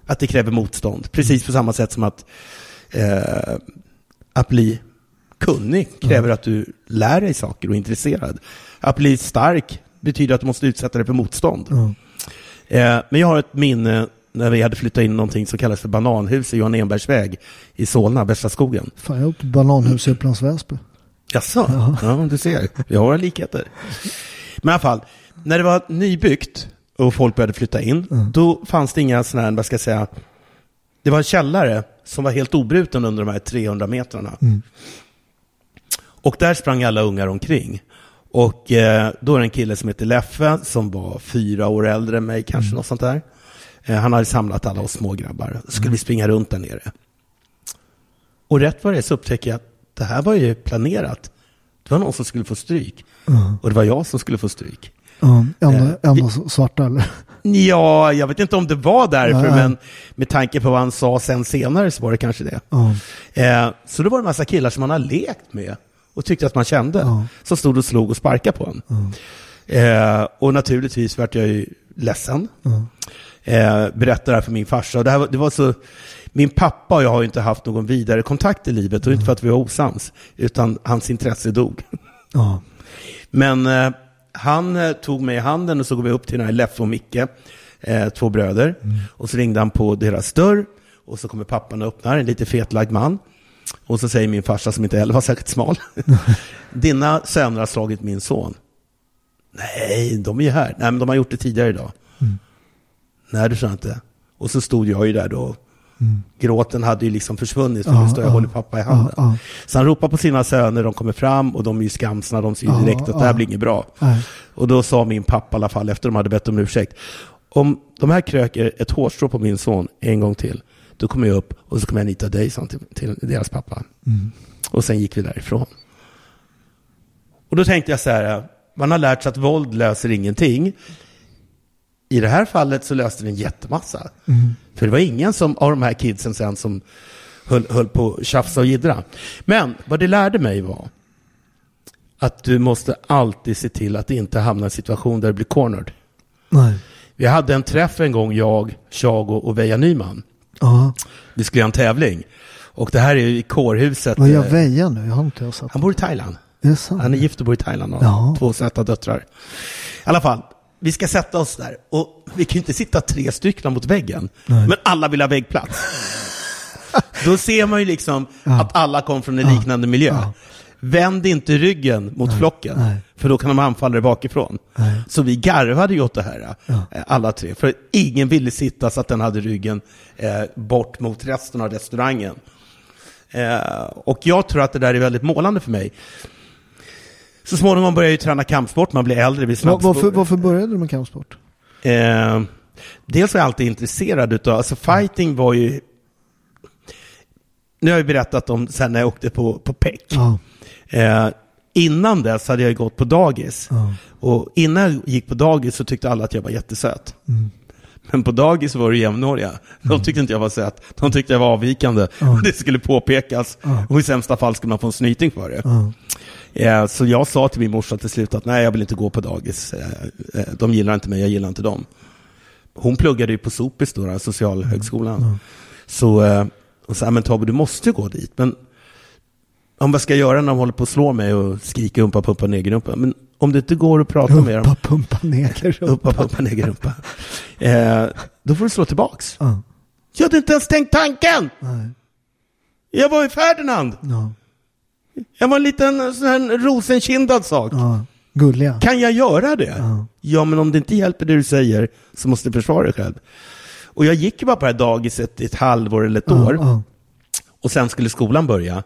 Att det kräver motstånd, precis på samma sätt som att, eh, att bli kunnig kräver att du lär dig saker och är intresserad. Att bli stark betyder att du måste utsätta dig för motstånd. Ja. Eh, men jag har ett minne när vi hade flyttat in någonting som kallas för bananhus i Johan Enbergs väg i Solna, Västra skogen. Fan, jag åkt bananhus i Upplands Väsby. Jaså? Ja. du ser. Vi har våra likheter. Men i alla fall, när det var nybyggt och folk började flytta in, då fanns det inga sådana här, vad ska jag säga, det var en källare som var helt obruten under de här 300 metrarna. Och där sprang alla ungar omkring. Och eh, då är det en kille som heter Leffe som var fyra år äldre än mig, kanske något sånt där. Eh, han hade samlat alla oss smågrabbar. Så skulle vi springa runt där nere. Och rätt vad det är så upptäcker jag att det här var ju planerat. Det var någon som skulle få stryk. Och det var jag som skulle få stryk. Ja, enda, Eh, enda svarta eller? Ja, jag vet inte om det var därför, Nej. men med tanke på vad han sa sen senare så var det kanske det. Ja. Eh, så det var en massa killar som man har lekt med och tyckte att man kände, Ja. som stod och slog och sparkade på en. Eh, och naturligtvis vart jag ju ledsen. Eh, berättade det här för min farsa. Och det, här, var- det var så, min pappa och jag har ju inte haft någon vidare kontakt i livet, och inte för att vi var osams, utan hans intresse dog. Ja. Men eh, han eh, tog mig i handen och så går vi upp till den här Leffe och Micke, eh, två bröder. Och så ringde han på deras dörr och så kommer pappan och öppnar, en lite fetlagd man. Och så säger min farsa, som inte heller var särskilt smal, [LAUGHS] dina söner har slagit min son. Nej, de är ju här. Nej, men de har gjort det tidigare idag. Nej, det tror jag inte. Och så stod jag ju där då. Gråten hade ju liksom försvunnit, för nu står jag och ja. håller pappa i handen. Ja. Så han ropar på sina söner, de kommer fram och de är ju skamsna, de ser ju direkt att det här blir inget bra. Nej. Och då sa min pappa i alla fall, efter de hade bett om ursäkt, om de här kröker ett hårstrå på min son en gång till, då kommer jag upp och så kommer jag nita dig, sa till, till deras pappa. Och sen gick vi därifrån. Och då tänkte jag så här, man har lärt sig att våld löser ingenting. I det här fallet så löste det en jättemassa. För det var ingen som, av de här kidsen sen som höll, höll på att tjafsa och jiddra. Men vad det lärde mig var att du måste alltid se till att inte hamna i en situation där du blir cornered. Nej. Vi hade en träff en gång, jag, Chago och Veja Nyman. Ja. Vi skulle göra en tävling. Och det här är ju i kårhuset. Vad gör Eh, Veja nu? Jag har inte jag sett. Han bor i Thailand. Det är sant. Han är gift och bor i Thailand och Ja. har två söta döttrar. I alla fall, vi ska sätta oss där. Och vi kan ju inte sitta tre stycken mot väggen. Men alla vill ha väggplats. [LAUGHS] Då ser man ju liksom att alla kom från en liknande miljö. Vänd inte ryggen mot flocken, Nej. för då kan de anfalla dig bakifrån. Nej. Så vi garvade ju åt det här, eh, alla tre. För ingen ville sitta så att den hade ryggen eh, bort mot resten av restaurangen. Eh, och jag tror att det där är väldigt målande för mig. Så småningom börjar jag ju träna kampsport, man blir äldre, blir snabbspår. varför, varför började du med kampsport? Eh, dels var jag alltid intresserad utav, alltså fighting var ju... Nu har jag ju berättat om sen när jag åkte på, på PEC. Ja. Eh, innan dess hade jag gått på dagis. Ja. Och innan jag gick på dagis så tyckte alla att jag var jättesöt. Mm. Men på dagis var det jämnåriga. De tyckte inte jag var söt. De tyckte jag var avvikande. Ja. [LAUGHS] Det skulle påpekas. Och i sämsta fall skulle man få en snyting för det. Eh, Så jag sa till min morsa till slut att nej, jag vill inte gå på dagis. Eh, eh, De gillar inte mig, jag gillar inte dem. Hon pluggade ju på Sopis då, socialhögskolan. Så eh, hon sa, men Tobbe, du måste gå dit. Men om vad ska jag göra när de håller på att slå mig och skrika umpa, pumpa, negerumpa? Men om det inte går att prata med dem, Humpa, pumpa, neger. umpa, pumpa, negerumpa, eh, då får du slå tillbaks. Ja. Jag hade inte ens tänkt tanken! Nej. Jag var i Ferdinand. Ja. Jag var en liten sån här rosenkindad sak. Ja. Gulliga. Kan jag göra det? Ja. Ja. men om det inte hjälper det du säger så måste du försvara dig själv. Och jag gick ju bara på det här dagiset i ett halvår eller ett år. Och sen skulle skolan börja.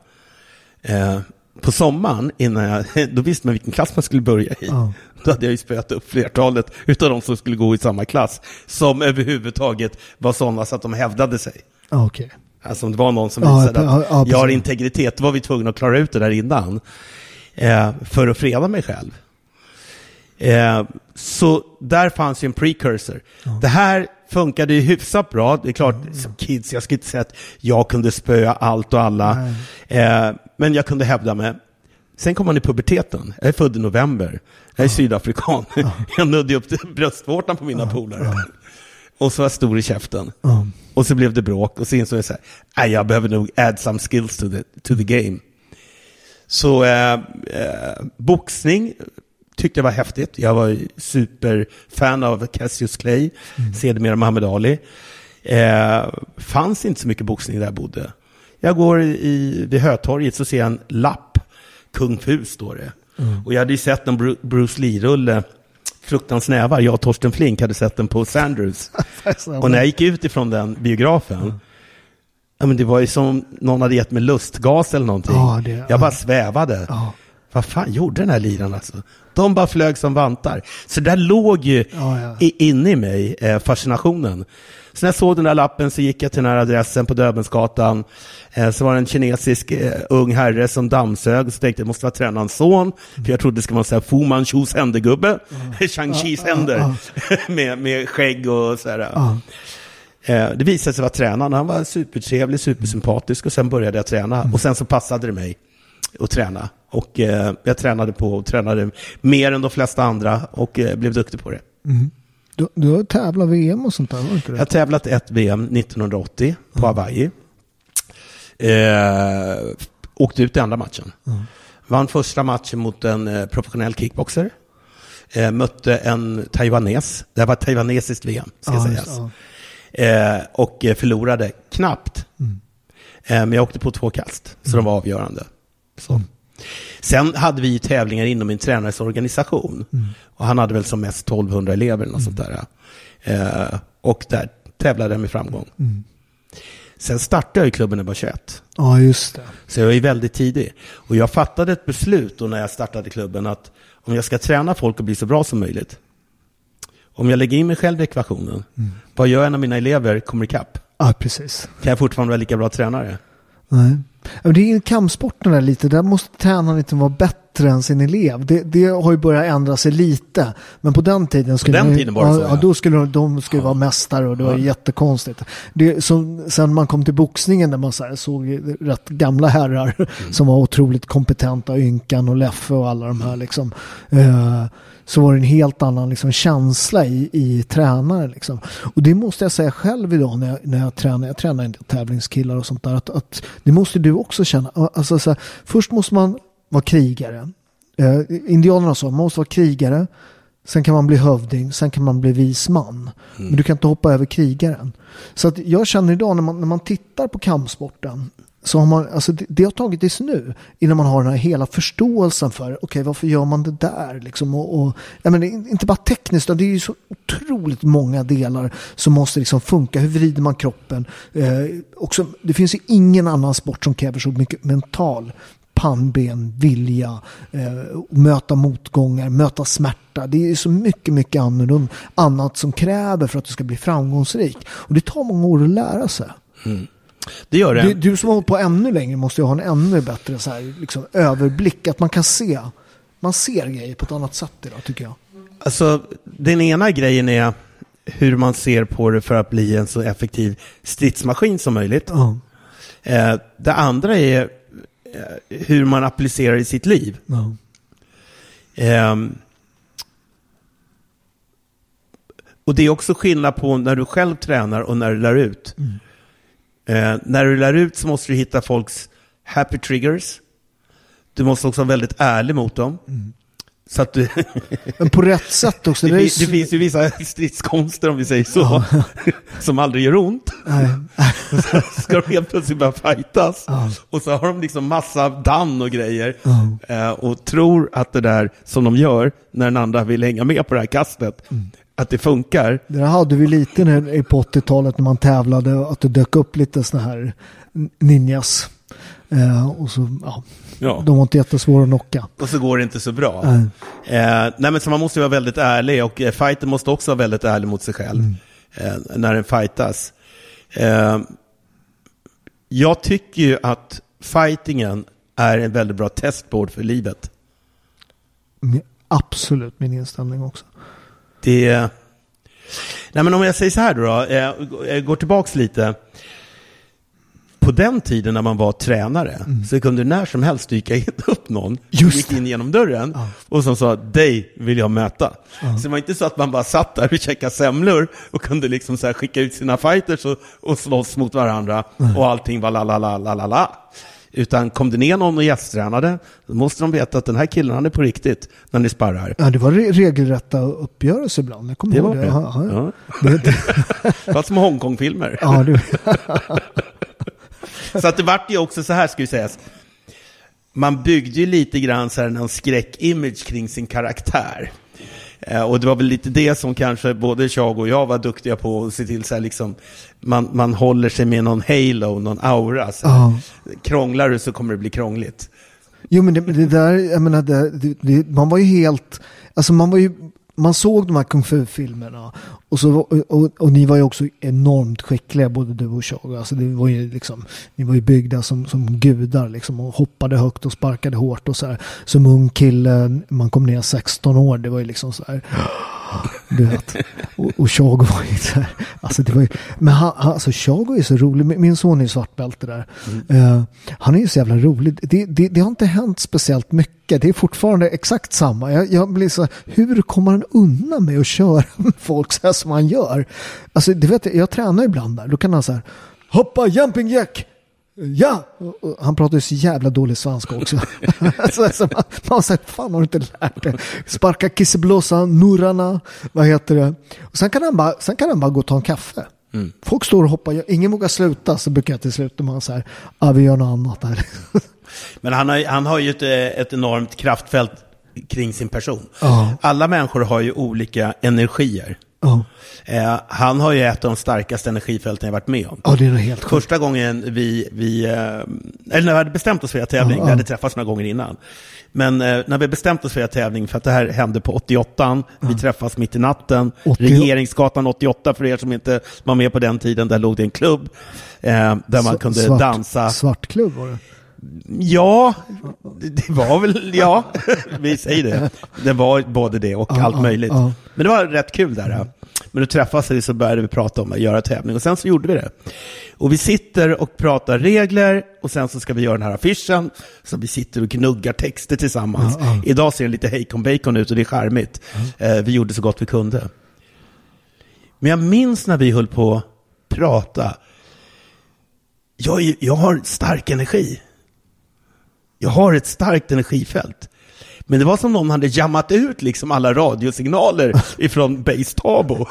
Eh, på sommaren, innan jag, [LAUGHS] då visste man vilken klass man skulle börja i. Ja. Då hade jag ju spöat upp flertalet utav de som skulle gå i samma klass. Som överhuvudtaget var sådana så att de hävdade sig. Okej. Alltså om det var någon som Ja, visade ja, att ja, jag har integritet, då var vi tvungna att klara ut det där innan. Eh, för att freda mig själv. Eh, så där fanns ju en precursor. Det här funkade ju hyfsat bra. Det är klart, som kids, jag skulle inte säga att jag kunde spöa allt och alla. Eh, men jag kunde hävda mig. Sen kom man i puberteten. Jag är född i november. Jag är sydafrikan. [LAUGHS] jag nödde upp bröstvårtan på mina polare. Och så var jag stor i käften. Och så blev det bråk och så insåg jag så här, jag behöver nog add some skills to the, to the game. Så eh, eh, boxning tyckte jag var häftigt. Jag var superfan av Cassius Clay, mm. sedermera Muhammad Ali. Eh, fanns inte så mycket boxning där jag bodde. Jag går i, vid Hötorget så ser jag en lapp, Kung Fu står det. Mm. Och jag hade ju sett en Bruce Lee-rulle, Fruktans nävar. Jag och Torsten Flink hade sett den på Sanders. [LAUGHS] och när jag gick ut ifrån den biografen, mm. ja, men det var ju som någon hade gett mig lustgas eller någonting. Ja, det, jag bara svävade. Ja. Vad fan gjorde den här liran alltså? De bara flög som vantar. Så där låg ju ja, ja. inne i mig eh, fascinationen. Så när jag såg den där lappen så gick jag till den här adressen på Döbelnsgatan. Eh, så var det en kinesisk eh, ung herre som dammsög. Så tänkte jag det måste vara tränarens son. För jag trodde det skulle vara en Fu Manchus händegubbe. Mm. [LAUGHS] Shang-Chis händer. [LAUGHS] med, med skägg och så här. Eh, det visade sig vara tränaren. Han var supertrevlig, supersympatisk och sen började jag träna. Mm. Och sen så passade det mig att träna. Och eh, jag tränade på och tränade mer än de flesta andra och eh, blev duktig på det. Mm. Du, du har tävlat VM och sånt där, var inte det? Jag har tävlat ett VM 1980 på mm. Hawaii. Eh, åkte ut i andra matchen. Mm. Vann första matchen mot en eh, professionell kickboxer. Eh, mötte en taiwanes. Det var ett taiwanesiskt VM, ska ah, sägas. Ah. eh, och förlorade knappt. Mm. Eh, men jag åkte på två kast, så de var avgörande. Så. Sen hade vi tävlingar inom min tränares organisation. Mm. Och han hade väl som mest 1200 elever eller något mm. sånt där. Eh, och där tävlade jag med framgång. Mm. Sen startade jag i klubben när jag var 21. Ja, just det. Så jag var ju väldigt tidig. Och jag fattade ett beslut då när jag startade klubben att om jag ska träna folk och bli så bra som möjligt. Om jag lägger in mig själv i ekvationen, mm. vad gör jag när mina elever kommer ikapp? Ja, precis. Kan jag fortfarande vara lika bra tränare? Nej. Det är ju kampsporten där lite, där måste tränaren inte vara bättre än sin elev. Det, det, har ju börjat ändra sig lite. Men på den tiden skulle, den tiden så, ja, ja. då skulle de skulle ja. vara mästare och det var jättekonstigt. Det, så, sen man kom till boxningen där man så såg rätt gamla herrar mm. som var otroligt kompetenta, Ynkan och Leffe och alla de här liksom. Uh, så var det en helt annan liksom, känsla i, i tränare. Liksom. Och det måste jag säga själv idag när jag, när jag tränar. Jag tränar del tävlingskillar och sånt där. Att, att det måste du också känna. Alltså, så här, först måste man vara krigare. Eh, indianerna sa man måste vara krigare. Sen kan man bli hövding, sen kan man bli vis man. Mm. Men du kan inte hoppa över krigaren. Så att jag känner idag när man, när man tittar på kampsporten så har man, alltså det, det har tagit tills nu innan man har den här hela förståelsen för, okej okay, varför gör man det där liksom och, och jag menar, inte bara tekniskt utan det är ju så otroligt många delar som måste liksom funka, hur vrider man kroppen? Eh, också, det finns ju ingen annan sport som kräver så mycket mental pannben, vilja, eh, möta motgångar, möta smärta. Det är så mycket, mycket annorlunda, annat som kräver för att du ska bli framgångsrik. Och det tar många år att lära sig. Mm. Det gör det. Du, du som har hållit på ännu längre måste ju ha en ännu bättre så här, liksom, överblick. Att man kan se. Man ser grejer på ett annat sätt idag tycker jag. Alltså, den ena grejen är hur man ser på det för att bli en så effektiv stridsmaskin som möjligt. Uh. Eh, det andra är eh, hur man applicerar i sitt liv. Uh. Eh, och det är också skillnad på när du själv tränar och när du lär ut. Mm. Eh, när du lär ut så måste du hitta folks happy triggers. Du måste också vara väldigt ärlig mot dem. Mm. Så att du... Men på rätt sätt också. [LAUGHS] Det, det, finns, det finns ju vissa [LAUGHS] stridskonster, om vi säger så, ja. [LAUGHS] som aldrig gör ont. Nej. så ska de helt plötsligt börja fightas. Ja. Och så har de liksom massa damm och grejer. Ja. Eh, och tror att det där som de gör, när den andra vill hänga med på det här kastet, mm att det funkar. Det hade vi lite när, på 80-talet när man tävlade, att det dök upp lite sådana här ninjas. Eh, och så, ja, ja. De var inte jättesvåra att knocka. Och så går det inte så bra. Eh, nej men så man måste vara väldigt ärlig och eh, fighten måste också vara väldigt ärlig mot sig själv mm. eh, när den fightas. Eh, jag tycker ju att fightingen är en väldigt bra testboard för livet. Absolut min inställning också. Det... Nej, men om jag säger så här då, då jag går tillbaka lite. På den tiden när man var tränare mm. så kunde när som helst dyka [LAUGHS] upp någon Just gick in genom dörren ja. och som sa dig vill jag möta. Ja. Så det var inte så att man bara satt där och käkade semlor och kunde liksom så skicka ut sina fighters och, och slåss mot varandra mm. och allting var la la la la la la. Utan kom det ner någon och gästtränade, då måste de veta att den här killen, han är på riktigt när ni sparrar. Ja, det var re regelrätta uppgörelser ibland. Jag kommer Det ihåg var det. det. Ja, ja. Ja. Det, det, [LAUGHS] var som Hongkong-filmer. ja, det, [LAUGHS] Så att det vart ju också så här, ska vi säga. Man byggde ju lite grann så här någon skräckimage kring sin karaktär. Eh, Och det var väl lite det som kanske både jag och jag var duktiga på, att se till så här liksom, man, man håller sig med någon halo, någon aura. Så Ja. Krånglar du så kommer det bli krångligt. Jo men det, det där, jag menar, det, det, man var ju helt, alltså man var ju, man såg de här kung fu-filmerna och, så, och, och, och ni var ju också enormt skickliga både du och jag. Alltså det var ju liksom, ni var ju byggda som, som gudar liksom och hoppade högt och sparkade hårt och så här. Som ung kille, man kom ner 16 år, det var ju liksom så här. Du vet. Och, och Chago var ju så här. Alltså det var ju, men han, alltså Chago är så rolig. Min- son är ju svartbälte där. Eh, han är ju så jävla rolig. Det, det, det har inte hänt speciellt mycket. Det är fortfarande exakt samma. Jag, jag blir så här, hur kommer han undan med att köra [LAUGHS] med folk så här som han gör? Alltså det vet jag, jag tränar ibland där. Då kan han så här, hoppa jumping jack. Ja! Och- Han pratar ju så jävla dålig svenska också. [LAUGHS] så, alltså, man, man säger, fan har du inte lärt dig? Sparka kisseblåsa, nurrarna, vad heter det? Och sen, kan han bara, sen kan han bara gå och ta en kaffe. Folk står och hoppar, ingen vågar sluta, så brukar jag till slut man så här, ah, vi gör något annat där. [LAUGHS] Men han har, han har ju ett, eh, ett enormt kraftfält kring sin person. Ja. Alla människor har ju olika energier. Ja, Eh, han har ju ett av de starkaste energifälten jag varit med om. ja det är helt sjukt. Första gången vi, vi eh, eller när vi hade bestämt oss för en tävling, Ja, vi hade träffats några gånger innan. Men eh, när vi bestämt oss för en tävling, för att det här hände på 88 vi träffas mitt i natten, 80 Regeringsgatan 88 för er som inte var med på den tiden, där låg det en klubb eh, där man S- kunde svart, dansa. Svartklubb var det. Ja, det, var väl, ja, vi säger det. Det var både det och allt möjligt. Men det var rätt kul där. Men då träffades vi så började vi prata om att göra tävling och sen så gjorde vi det. Och vi sitter och pratar regler och sen så ska vi göra den här affischen. Så vi sitter och gnuggar texter tillsammans. Idag ser det lite hejkon bacon ut och det är charmigt. Eh, vi gjorde så gott vi kunde. Men jag minns när vi höll på att prata. Jag, jag har stark energi. Jag har ett starkt energifält. Men det var som någon hade jammat ut liksom alla radiosignaler [LAUGHS] ifrån Base Tabo.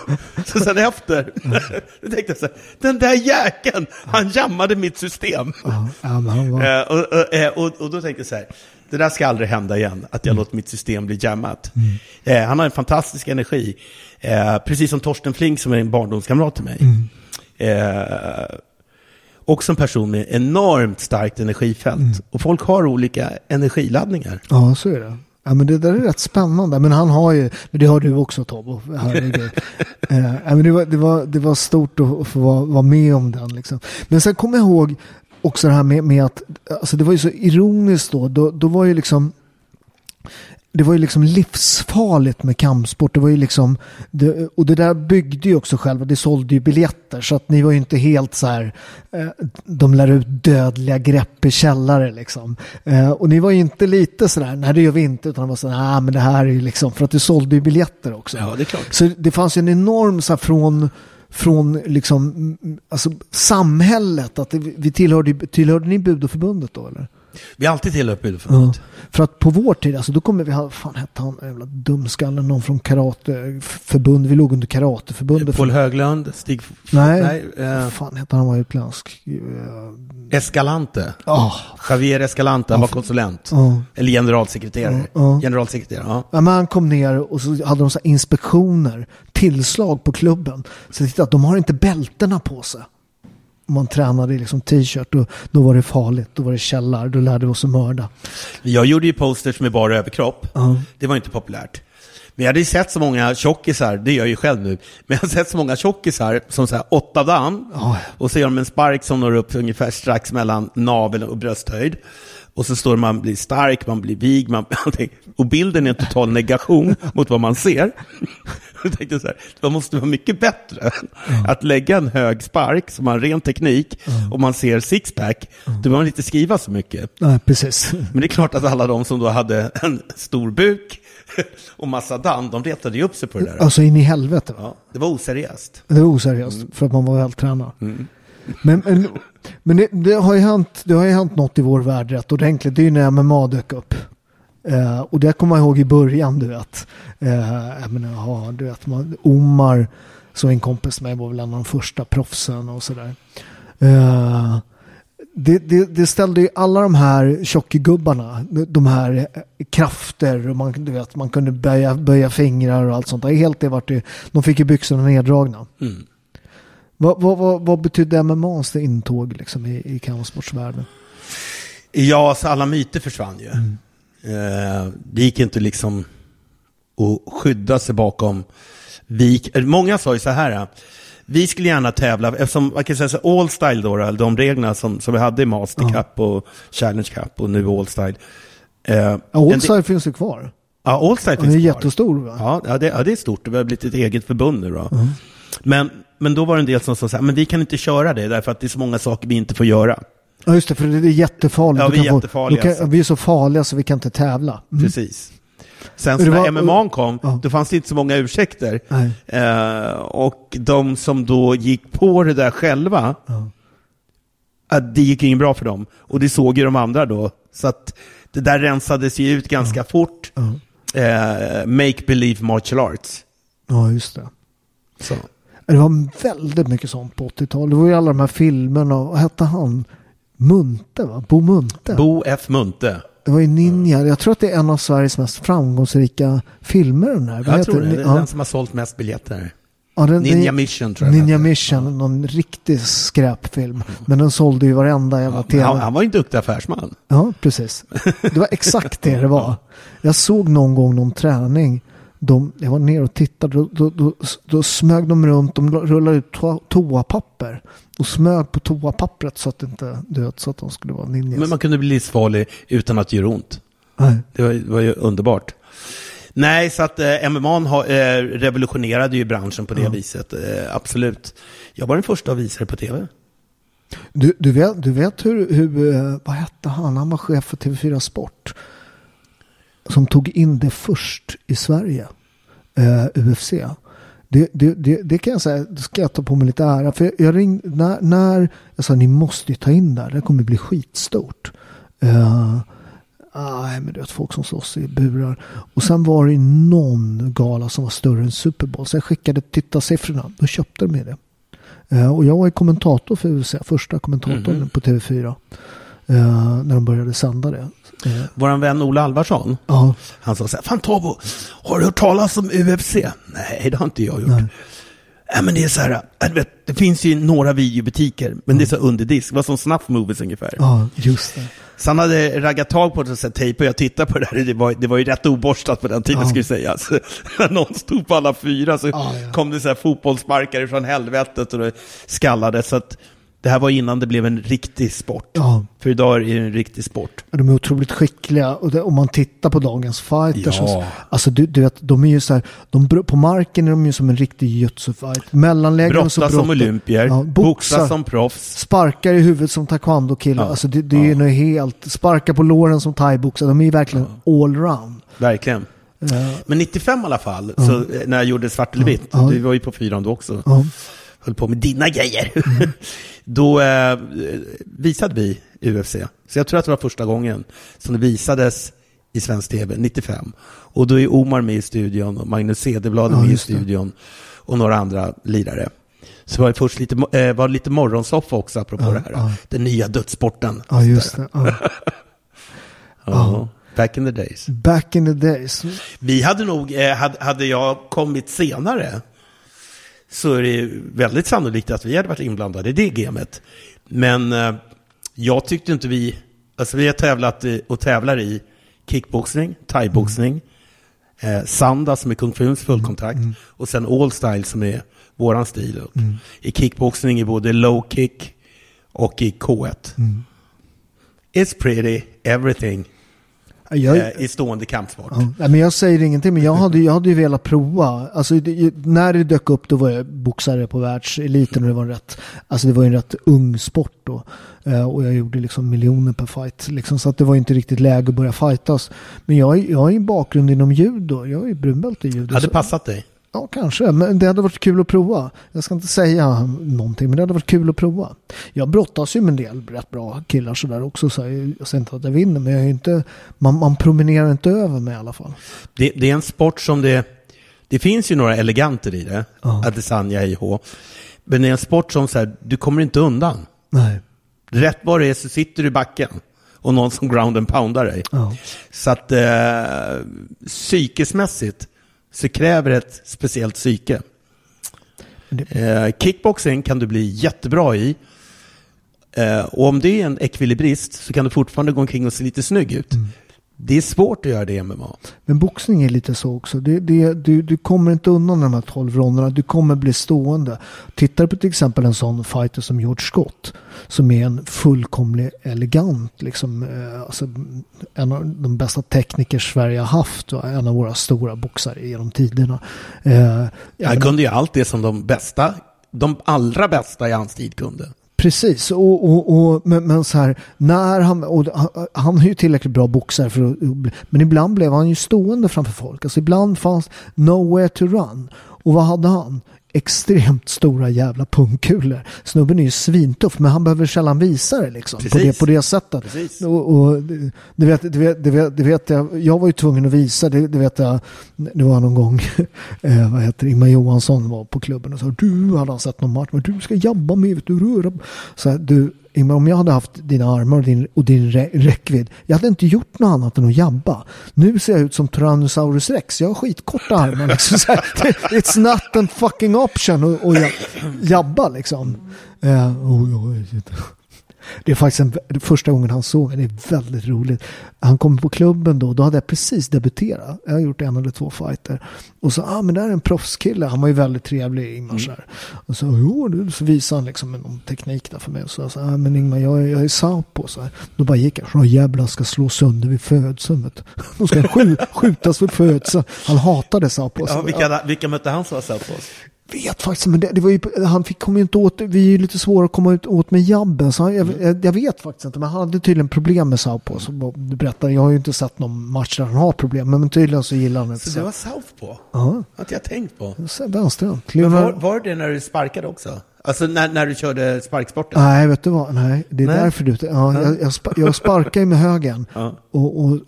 Så sen efter, [LAUGHS] då tänkte jag så här, den där jäkeln, han jammade mitt system. Ja, ja, men han var, Eh, och, och, eh, och, och då tänkte jag så här, det där ska aldrig hända igen, att jag låter mitt system bli jammat. Eh, han har en fantastisk energi, eh, precis som Torsten Flink som är en barndomskamrat till mig. Eh, också en person med enormt starkt energifält. Och folk har olika energiladdningar. ja, så är det. Ja, men det där är rätt spännande. Men han har ju, men det har du också Tobbe. [LAUGHS] Eh, ja, men det, var, det, var, det var stort att, att få vara, vara med om den. Liksom. Men sen kommer jag ihåg också det här med, med att, alltså det var ju så ironiskt då, då, då var ju liksom det var ju liksom livsfarligt med kampsport. Det var ju liksom, det, och det där byggde ju också själva, det sålde ju biljetter. Så att ni var ju inte helt så här, eh, de lär ut dödliga grepp i källare liksom. Eh, och ni var ju inte lite sådär, nej det gör vi inte, utan det var sådär, nej men det här är ju liksom, för att det sålde ju biljetter också. Ja, det är klart. Så det fanns ju en enorm så här, från från liksom, alltså, samhället, att det, vi tillhörde, tillhörde ni Budoförbundet då eller? Vi har alltid tillhört Ja. Budoförbundet. För att på vår tid, alltså då kommer vi ha, fan hette han, jävla dumskallen, någon från karateförbund, vi låg under karateförbundet. Paul Höglund, Stig... Nej, Nej eh, fan hette han, han var utländsk. Eh, Escalante. Ja, Javier Escalante, han var konsulent. ja. Eller generalsekreterare. Ja. Generalsekreterare, ja. Ja, men han kom ner och så hade de så inspektioner, tillslag på klubben. Så titta, de har inte bältena på sig. Man tränade i liksom t-shirt, då, då var det farligt. Då var det källar, då lärde vi oss att mörda. Jag gjorde ju posters med bara överkropp. Ja. Det var inte populärt. Men jag hade ju sett så många tjockisar, det gör jag ju själv nu, men jag har sett så många tjockisar som så här åtta dan Ja. och så gör de en spark som når upp ungefär strax mellan navel och brösthöjd. Och så står man blir stark, man blir vig, man [LAUGHS] allting. Och bilden är en total negation [LAUGHS] mot vad man ser. [LAUGHS] Jag tänkte så här, det måste vara mycket bättre att lägga en hög spark som har en ren teknik och man ser sixpack. Då behöver man inte skriva så mycket. Nej, precis. Men det är klart att alla de som då hade en stor buk och massa damm, de retade ju upp sig på det där. Alltså in i helvete. Va? Ja, det var oseriöst. Det var oseriöst för att man var vältränad. Men, men, men det, det, har ju hänt, det har ju hänt något i vår värld rätt ordentligt. Det är ju när MMA dök upp. Eh, och det kommer jag ihåg i början, du vet. Eh, jag menar, ja, du vet, man, Omar, som en kompis med var väl en av de första proffsen och sådär. Eh, det, det, det, ställde ju alla de här tjockgubbarna, de här krafter, och man, du vet, man kunde böja, böja fingrar och allt sånt. Helt det vart det, de fick ju byxorna neddragna. Mm. Vad, vad, vad, vad betydde MMAs intåg liksom, i, i kampsportsvärlden? Ja, så alla myter försvann ju. Mm. Eh, det gick inte liksom att skydda sig bakom. Vi, många sa ju så här, vi skulle gärna tävla, eftersom man kan säga så All Style då, de reglerna som, som vi hade i Master ja. Cup och Challenge Cup och nu All Style. Eh, ja, All Style finns ju kvar. Ja, All Style finns kvar. Det är jättestor va? Ja, ja, det, ja, det är stort. Det har blivit ett eget förbund nu då. Mm. Men, men då var det en del som sa så här, men vi kan inte köra det därför att det är så många saker vi inte får göra. Ja, just det, för det är jättefarligt. Ja, vi är jättefarliga. Få, kan, vi är så farliga så vi kan inte tävla. Mm. Precis. Sen så när MMA kom, ja. då fanns det inte så många ursäkter. Eh, och de som då gick på det där själva, ja. det gick inget bra för dem. Och det såg ju de andra då. Så att det där rensades ju ut ganska ja. fort. Eh, make believe martial arts. Ja, just det. Så. Det var väldigt mycket sånt på 80-talet. Det var ju alla de här filmerna, vad hette han? Munte va? Bo Munte? Bo F Munte. Det var ju Ninja. Jag tror att det är en av Sveriges mest framgångsrika filmer. Den här. Jag tror det. Det är den som har sålt mest biljetter. Ja, den, Ninja Mission tror jag. Ninja Mission, ja. någon riktig skräpfilm. Men den sålde ju varenda jävla tv. Han, han var ju en duktig affärsman. Ja, precis. Det var exakt det det var. [LAUGHS] Jag såg någon gång någon träning. De, jag var ner och tittade. Då, då, då, då smög de runt. De rullade ut to toapapper och smög på toapappret så att, inte, död, så att de skulle vara ninjas. Men man kunde bli livsfarlig utan att göra ont. Nej. Det var, det var ju underbart. Nej, så att eh, MMA har, eh, revolutionerade ju branschen på det ja. viset. Eh, absolut. Jag var den första att visa det på tv. Du, du, vet, du vet hur, hur, eh, vad hette han, han var chef för TV4 Sport. Som tog in det först i Sverige, eh, UFC. Det, det, det, det, kan jag säga, det ska jag ta på mig lite ära. För jag ringde, när, när jag sa ni måste ju ta in det här, det kommer bli skitstort. Uh, Nej, men du vet folk som slåss i burar. Och sen var det någon gala som var större än Super Bowl. Så jag skickade tittarsiffrorna. Då köpte de det. Uh, och jag var kommentator för UFC, första kommentatorn mm -hmm. på TV4. Uh, när de började sända det. Uh, Vår vän Ola Alvarsson, uh. han sa så här, Fan Tabo, har du hört talas om UFC? Nej, det har inte jag gjort. Nej. Ja, men det är så här, äh, vet, det finns ju några videobutiker, men det är så underdisk. Det var som Snuff Movies ungefär. Ja, just det. Så han hade raggat tag på det och tejp och jag tittade på det där. Det var, det var ju rätt oborstat på den tiden ja. skulle sägas. [LAUGHS] När någon stod på alla fyra så ja, ja. kom det så här fotbollsparkare från helvetet och det skallade. Så att det här var innan det blev en riktig sport. Ja. För idag är det en riktig sport. De är otroligt skickliga. Och det, om man tittar på dagens fighters. Ja. Alltså, du, du, vet, de är ju så här, de, på marken är de ju som en riktig jutsu-fight. Mellanlägen Brottas så som olympier. Ja, boxar som proffs. Sparkar i huvudet som taekwondo-killar. Ja. Alltså det, det är ju helt. Sparkar på låren som thaiboxare. De är ju verkligen allround. Verkligen. Men 95 i alla fall, så, när jag gjorde svart eller vitt, du var ju på fyran då också höll på med dina grejer. Mm. [LAUGHS] Då eh, visade vi UFC. Så jag tror att det var första gången som det visades i svensk tv, 95. Och då är Omar med i studion och Magnus Cederblad ja, med i studion och några andra lirare. Så var det först lite, eh, var lite morgonsoffa också, apropå ja, det här. Ja. Den nya dödssporten. Ja, just det. Ja. [LAUGHS] Back in the days. Back in the days. Vi hade nog, eh, hade, hade jag kommit senare, så är det väldigt sannolikt att vi hade varit inblandade i det gamet. Men eh, jag tyckte inte vi, alltså vi har tävlat och tävlar i kickboxning, thaiboxning, mm. eh, sanda som är kung funs fullkontakt mm. och sen all style som är våran stil. Mm. I kickboxning i både low kick och i K1. Mm. It's pretty everything jag, eh, i stående kampsport. Ja, men jag säger ingenting, men jag hade, jag hade ju velat prova. Alltså, det, när det dök upp då var jag boxare på världseliten och det var en rätt, alltså det var en rätt ung sport då. Eh, och jag gjorde liksom miljoner per fight. Liksom, så att det var inte riktigt läge att börja fightas. Men jag, jag har ju en bakgrund inom judo. Jag är brunbälte i judo. Hade passat dig? Ja, kanske. Men det hade varit kul att prova. Jag ska inte säga någonting, men det hade varit kul att prova. Jag brottas ju med en del rätt bra killar sådär också. Så jag säger inte att jag vinner, men jag är inte, man, man promenerar inte över mig i alla fall. Det, det är en sport som det... Det finns ju några eleganter i det. Ja. Adesanya, IH. Men det är en sport som så här, du kommer inte undan. Nej. Rätt vad det är så sitter du i backen och någon som ground and poundar dig. Ja. Så att eh, psykesmässigt så kräver det ett speciellt psyke. Eh, kickboxing kan du bli jättebra i. Eh, och om det är en ekvilibrist så kan du fortfarande gå omkring och se lite snygg ut. Mm. Det är svårt att göra det i MMA. Men boxning är lite så också. Det, det, du, du kommer inte undan de här 12 ronderna. Du kommer bli stående. Tittar på till exempel en sån fighter som George Scott. Som är en fullkomlig elegant. Liksom, eh, alltså, en av de bästa tekniker Sverige har haft. Och en av våra stora boxare genom tiderna. Eh, Han kunde ju allt det som de bästa, de allra bästa i hans tid kunde. Precis, och, och, och, men, men så här, när han, och han, han är ju tillräckligt bra boxare för att, men ibland blev han ju stående framför folk. Alltså ibland fanns nowhere to run. Och vad hade han? Extremt stora jävla pungkulor. Snubben är ju svintuff, men han behöver sällan visa det liksom. På det, på det sättet. Precis. Och, och, det, vet, det, vet, det, vet, det vet jag, jag var ju tvungen att visa, det, det vet jag, det var någon gång, [LAUGHS] eh, vad heter Ingmar Johansson var på klubben och sa du hade han sett någon match, men du ska jabba mig, vet du, röra. Så här, du, om jag hade haft dina armar och din, och din rä, räckvidd, jag hade inte gjort något annat än att jabba. Nu ser jag ut som Tyrannosaurus rex, jag har skitkorta armar. Liksom, så här, it's not a fucking option att jabba liksom. Eh, oh, oh, det är faktiskt en, första gången han såg mig. Det är väldigt roligt. Han kom på klubben då. Då hade jag precis debuterat. Jag har gjort en eller två fighter. Och så, ah men här är en proffskille. Han var ju väldigt trevlig Ingmar. här. Och så, jo, det- så visade han liksom någon teknik där för mig. Och så ah men Ingmar jag är, jag är saupo. Så här. Då bara gick jag. Jävlar ska slå sönder vid födseln. du. [LAUGHS] Då ska han skj, skjutas vid födseln. Han hatade saupo. Ja, vilka, vilka mötte han som var Southpaws? Vet faktiskt, men det, det var ju, han fick, kom ju inte åt, vi är ju lite svåra att komma ut, åt med jabben. Så han, jag, jag, jag vet faktiskt inte, men han hade tydligen problem med Saupo. Så du berättar, jag har ju inte sett någon match där han har problem, men tydligen så gillar han det. Så det var Southpaw? Ja, Har inte jag tänkt på. så vänsterhänt. Var, var det när du sparkade också? Alltså när, när du körde sparksporten? Nej, vet du vad? Nej, det är Nej. därför du... Ja, jag, jag, spa, jag sparkar ju med högen. Ja. Och, och eh,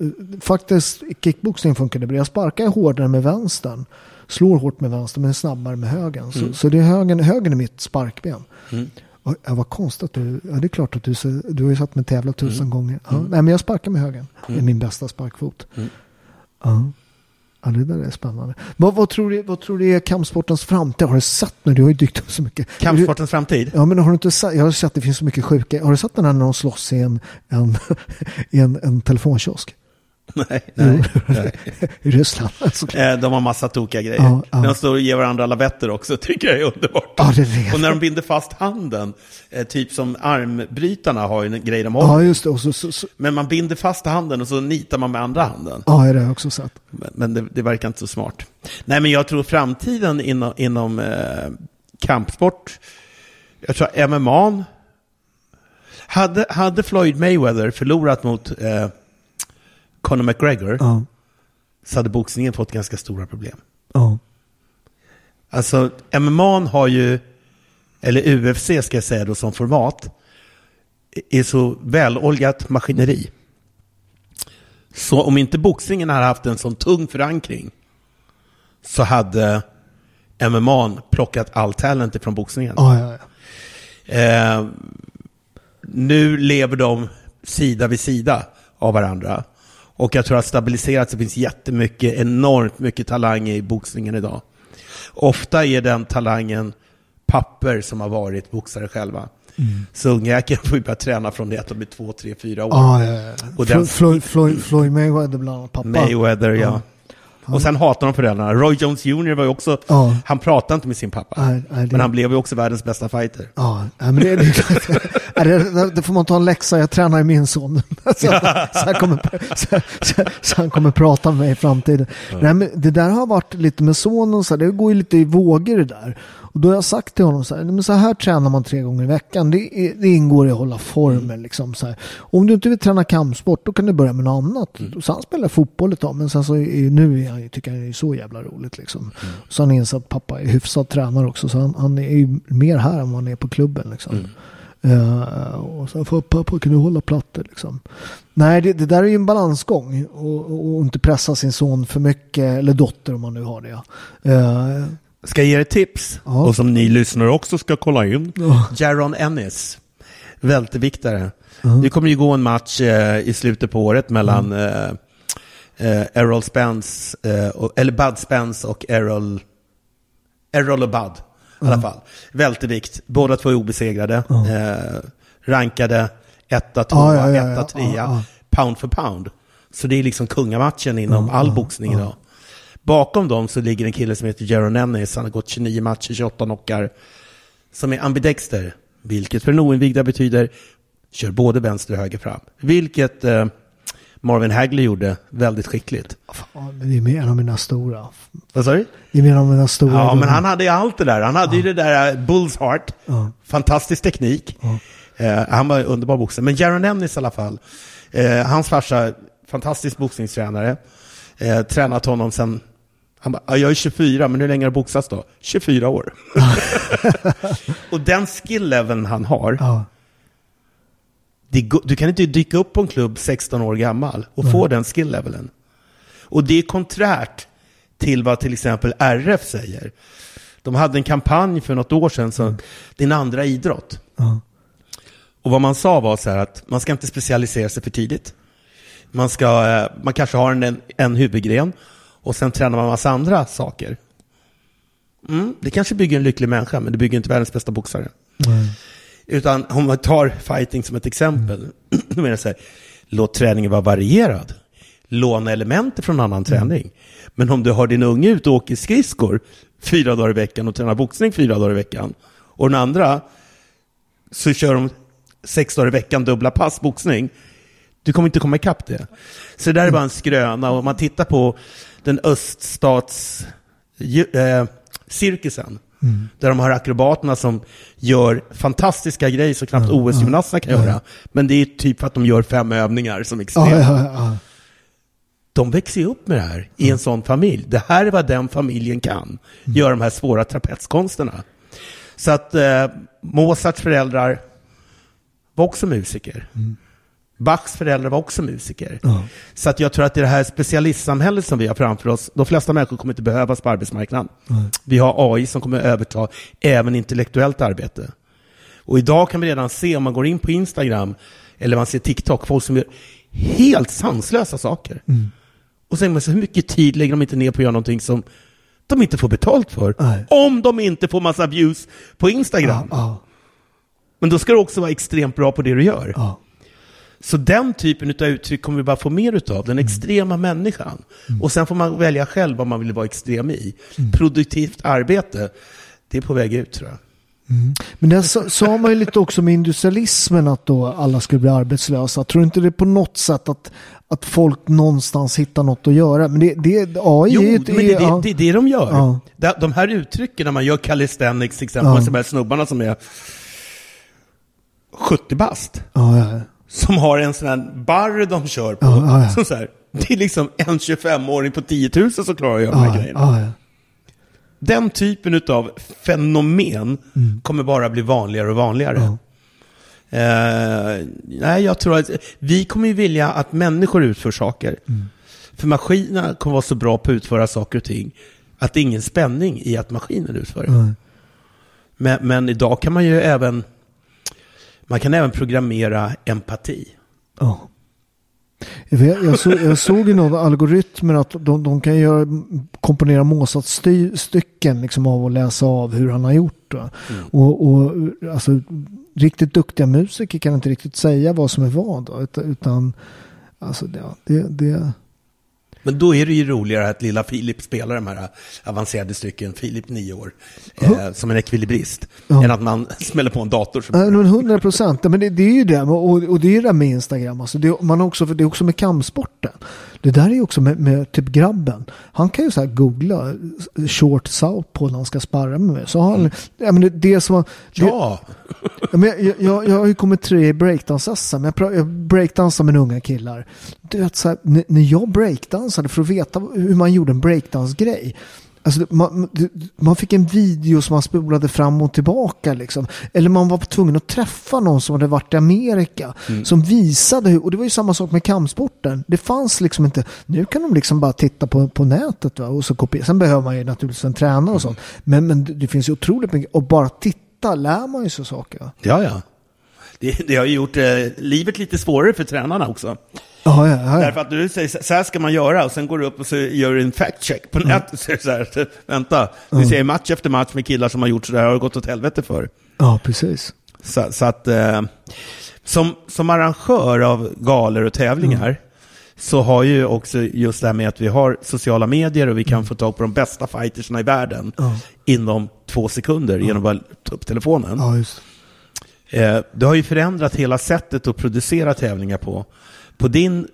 faktiskt, kickboxning funkar det bra. Jag sparkar hårdare med vänstern. Slår hårt med vänstern, men snabbare med högen. Så, så det är högen, högen är mitt sparkben. Och, ja, vad konstigt att du... Ja, det är klart att du, du har ju sett mig tävla tusen gånger. Ja, Nej, men jag sparkar med högen. Det är min bästa sparkfot. Ja. Ja, det där är spännande. Vad, vad, tror du, vad tror du är kampsportens framtid? Har du sett nu? Du har ju dykt upp så mycket. Kampsportens framtid? Ja, men har du inte sett? Jag har sett att det finns så mycket sjuka. Har du sett den här när de slåss i en, en, [LAUGHS] i en, en telefonkiosk? [LAUGHS] Nej, nej. nej. [LAUGHS] I Ryssland. såklart. Eh, De har massa tokiga grejer. Ja, ja. När de står och ger varandra lavetter också, [LAUGHS] tycker jag är underbart. Ja, det vet och när de binder fast handen, eh, typ som armbrytarna har ju en grej de håller. Ja, just det. Och så, så, så, Men man binder fast handen och så nitar man med andra handen. ja, det har jag också sett. Men, men det, det verkar inte så smart. Nej, men jag tror framtiden inom, inom eh, kampsport, jag tror MMA, hade, hade Floyd Mayweather förlorat mot eh, Conor McGregor Ja, så hade boxningen fått ganska stora problem. ja, Alltså, MMA har ju, eller UFC ska jag säga då som format, är så väloljat maskineri. Så om inte boxningen hade haft en sån tung förankring så hade MMA plockat all talent ifrån boxningen. ja, ja, ja. Eh, nu lever de sida vid sida av varandra. Och jag tror att stabiliserat så finns jättemycket, enormt mycket talang i boxningen idag. Ofta är den talangen papper som har varit boxare själva. Så ungjäkeln får ju börja träna från det att de är två, tre, fyra år. ja, ja, ja. Och den- Floyd, Floyd, Floyd Mayweather bland annat, pappa. Mayweather, ja. Och sen hatar de föräldrarna. Roy Jones Jr var ju också, Ja. han pratade inte med sin pappa. Nej, nej, det- Men han blev ju också världens bästa fighter. Ja, nej, men det, det, [LAUGHS] det, det, får man ta en läxa. Jag tränar i min son. [LAUGHS] Så, så, han kommer, så, så, så han kommer prata med mig i framtiden. Nej, men det där har varit lite med sonen, så här, det går ju lite i vågor det där. Och då har jag sagt till honom så här, "Nej, men så här tränar man tre gånger i veckan. Det, det ingår i att hålla formen. Liksom, så här. Om du inte vill träna kampsport, då kan du börja med något annat. Så han spelar fotboll ett tag, men sen så är, nu är han han ju tycka det är så jävla roligt liksom. Så han inser att pappa är hyfsad tränare också. Så han, han är ju mer här än vad han är på klubben liksom. Eh, och så får pappa kan du hålla plattor liksom. Nej, det, det där är ju en balansgång. Och, och, inte pressa sin son för mycket, eller dotter om man nu har det. Ja. Ska ge er ett tips? Ja. Och som ni lyssnare också ska kolla in. Ja. Jaron Ennis, välteviktare. Det kommer ju gå en match eh, i slutet på året mellan eh, eh, Errol Spence, eh, eller Bud Spence och Errol, Errol och Bud. I alla fall. Vältevikt, båda två är obesegrade. Eh, rankade etta, tvåa, Ja, ja, etta, trea, pound for pound. Så det är liksom kungamatchen inom all boxning idag. Bakom dem så ligger en kille som heter Jaron Ennis. Han har gått 29 matcher, 28 knockar. Som är ambidexter. Vilket för en oinvigda betyder kör både vänster och höger fram. Vilket eh, Marvin Hagley gjorde väldigt skickligt. fan, det är mer av mina stora. Vad sa du? Det är mer av mina stora. Ja, men han hade ju allt det där. Han hade ju det där eh, Bulls Heart. Ja. Fantastisk teknik. Eh, han var en underbar boxare. Men Jaron Ennis i alla fall. Eh, hans farsa, fantastisk boxningstränare. Eh, tränat honom sen... Han bara, "Ja, jag är 24, men hur länge har du boxats då? 24 år. [LAUGHS] och den skill-leveln han har, Ja. du kan inte dyka upp på en klubb 16 år gammal och få den skill-leveln. Och det är konträrt till vad till exempel RF säger. De hade en kampanj för något år sedan, så din andra idrott. Ja. Och vad man sa var så här att man ska inte specialisera sig för tidigt. Man, ska, eh, man kanske har en, en huvudgren och sen tränar man massa andra saker. Mm, det kanske bygger en lycklig människa, men det bygger inte världens bästa boxare. Utan om man tar fighting som ett exempel, [CLEARS THROAT] då menar jag så här, låt träningen vara varierad. Låna elementer från annan träning. Men om du har din unge ute och åker skridskor fyra dagar i veckan och tränar boxning fyra dagar i veckan, och den andra så kör de sex dagar i veckan dubbla pass boxning, du kommer inte komma ikapp det. Så det där är bara en skröna. Och om man tittar på den öststats eh, cirkusen, där de har akrobaterna som gör fantastiska grejer som knappt OS-gymnasterna kan göra. Men det är typ för att de gör fem övningar som. Ja, ja, ja. De växer ju upp med det här i en sån familj. Det här är vad den familjen kan. Göra de här svåra trapetskonsterna. Så att eh, Mozarts föräldrar var också musiker. Bachs föräldrar var också musiker. Ja. Så att jag tror att i det här specialistsamhället som vi har framför oss, de flesta människor kommer inte behövas på arbetsmarknaden. Vi har AI som kommer överta även intellektuellt arbete. Och idag kan vi redan se, om man går in på Instagram, eller man ser TikTok, folk som gör helt sanslösa saker. Och sen man så hur mycket tid lägger de inte ner på att göra någonting som de inte får betalt för? Nej. Om de inte får massa views på Instagram. Ja, Men då ska du också vara extremt bra på det du gör. ja. Så den typen av uttryck kommer vi bara få mer utav, Mm. den extrema människan. Och sen får man välja själv vad man vill vara extrem i. Mm. Produktivt arbete, det är på väg ut tror jag. Men det sa, man ju lite också med industrialismen att då alla skulle bli arbetslösa. Tror du inte det på något sätt att, att folk någonstans hittar något att göra? Men det, det AI Jo, är ju men det det, ja. det, är det de gör. Ja. De, de här uttrycken när man gör calisthenics, till exempel, Ja. med de här snubbarna som är 70 bast, Ja, ja. Som har en sån här barr de kör på. Ja, ja, ja. Som så här, det är liksom en 25-åring på 10 000 som klarar att göra de här grejerna. Den typen av fenomen kommer bara bli vanligare och vanligare. Mm. Eh, nej, jag tror att vi kommer ju vilja att människor utför saker. Mm. För maskinerna kommer vara så bra på att utföra saker och ting att det är ingen spänning i att maskinen utför det. Nej. Men, men idag kan man ju även man kan även programmera empati. Ja. Jag, så, jag såg ju några algoritmer att de, de kan göra, komponera Mozart-stycken liksom av att läsa av hur han har gjort. Då. Och, och alltså, riktigt duktiga musiker kan inte riktigt säga vad som är vad. Utan, utan alltså, ja, det, det, Men då är det ju roligare att lilla Filip spelar de här avancerade stycken, Filip nio år, eh, som en ekvilibrist, Ja. än att man [LAUGHS] smäller på en dator. Som Nej, men 100 procent. Men det, det är ju det. Och, och det är ju det med Instagram. Alltså det, man också, för det är också med kampsporten. Det där är också med, med typ grabben. Han kan ju så här googla short southpaw när han ska sparra med mig. Så han, ja, men det, det som, det, Ja, men jag, jag, jag har ju kommit tre i breakdance-SM. Jag, jag breakdansar med unga killar. Du vet, så här, när jag breakdansade för att veta hur man gjorde en breakdance-grej. Alltså, man, man fick en video som man spolade fram och tillbaka. Liksom. Eller man var tvungen att träffa någon som hade varit i Amerika. Som visade hur, och det var ju samma sak med kampsporten. Det fanns liksom inte, nu kan de liksom bara titta på, på nätet. Va? Och så kopiera. Sen behöver man ju naturligtvis en tränare och sånt. Men, men det- det finns ju otroligt mycket, och bara titta lär man ju sig saker. Va? ja, ja. Det, det har ju gjort eh, livet lite svårare för tränarna också. Ja, ja, ja. Därför att du säger så här ska man göra och sen går du upp och så gör du en fact check på nätet. [LAUGHS] Så är det så här, vänta, du ser match efter match med killar som har gjort så där har det gått åt helvete för. ja precis. Så, så att eh, som, som arrangör av galor och tävlingar så har ju också just det här med att vi har sociala medier och vi kan få tag på de bästa fightersna i världen Ja. inom två sekunder genom att ta upp telefonen. Ja, just. Eh, det har ju förändrat hela sättet att producera tävlingar på. På din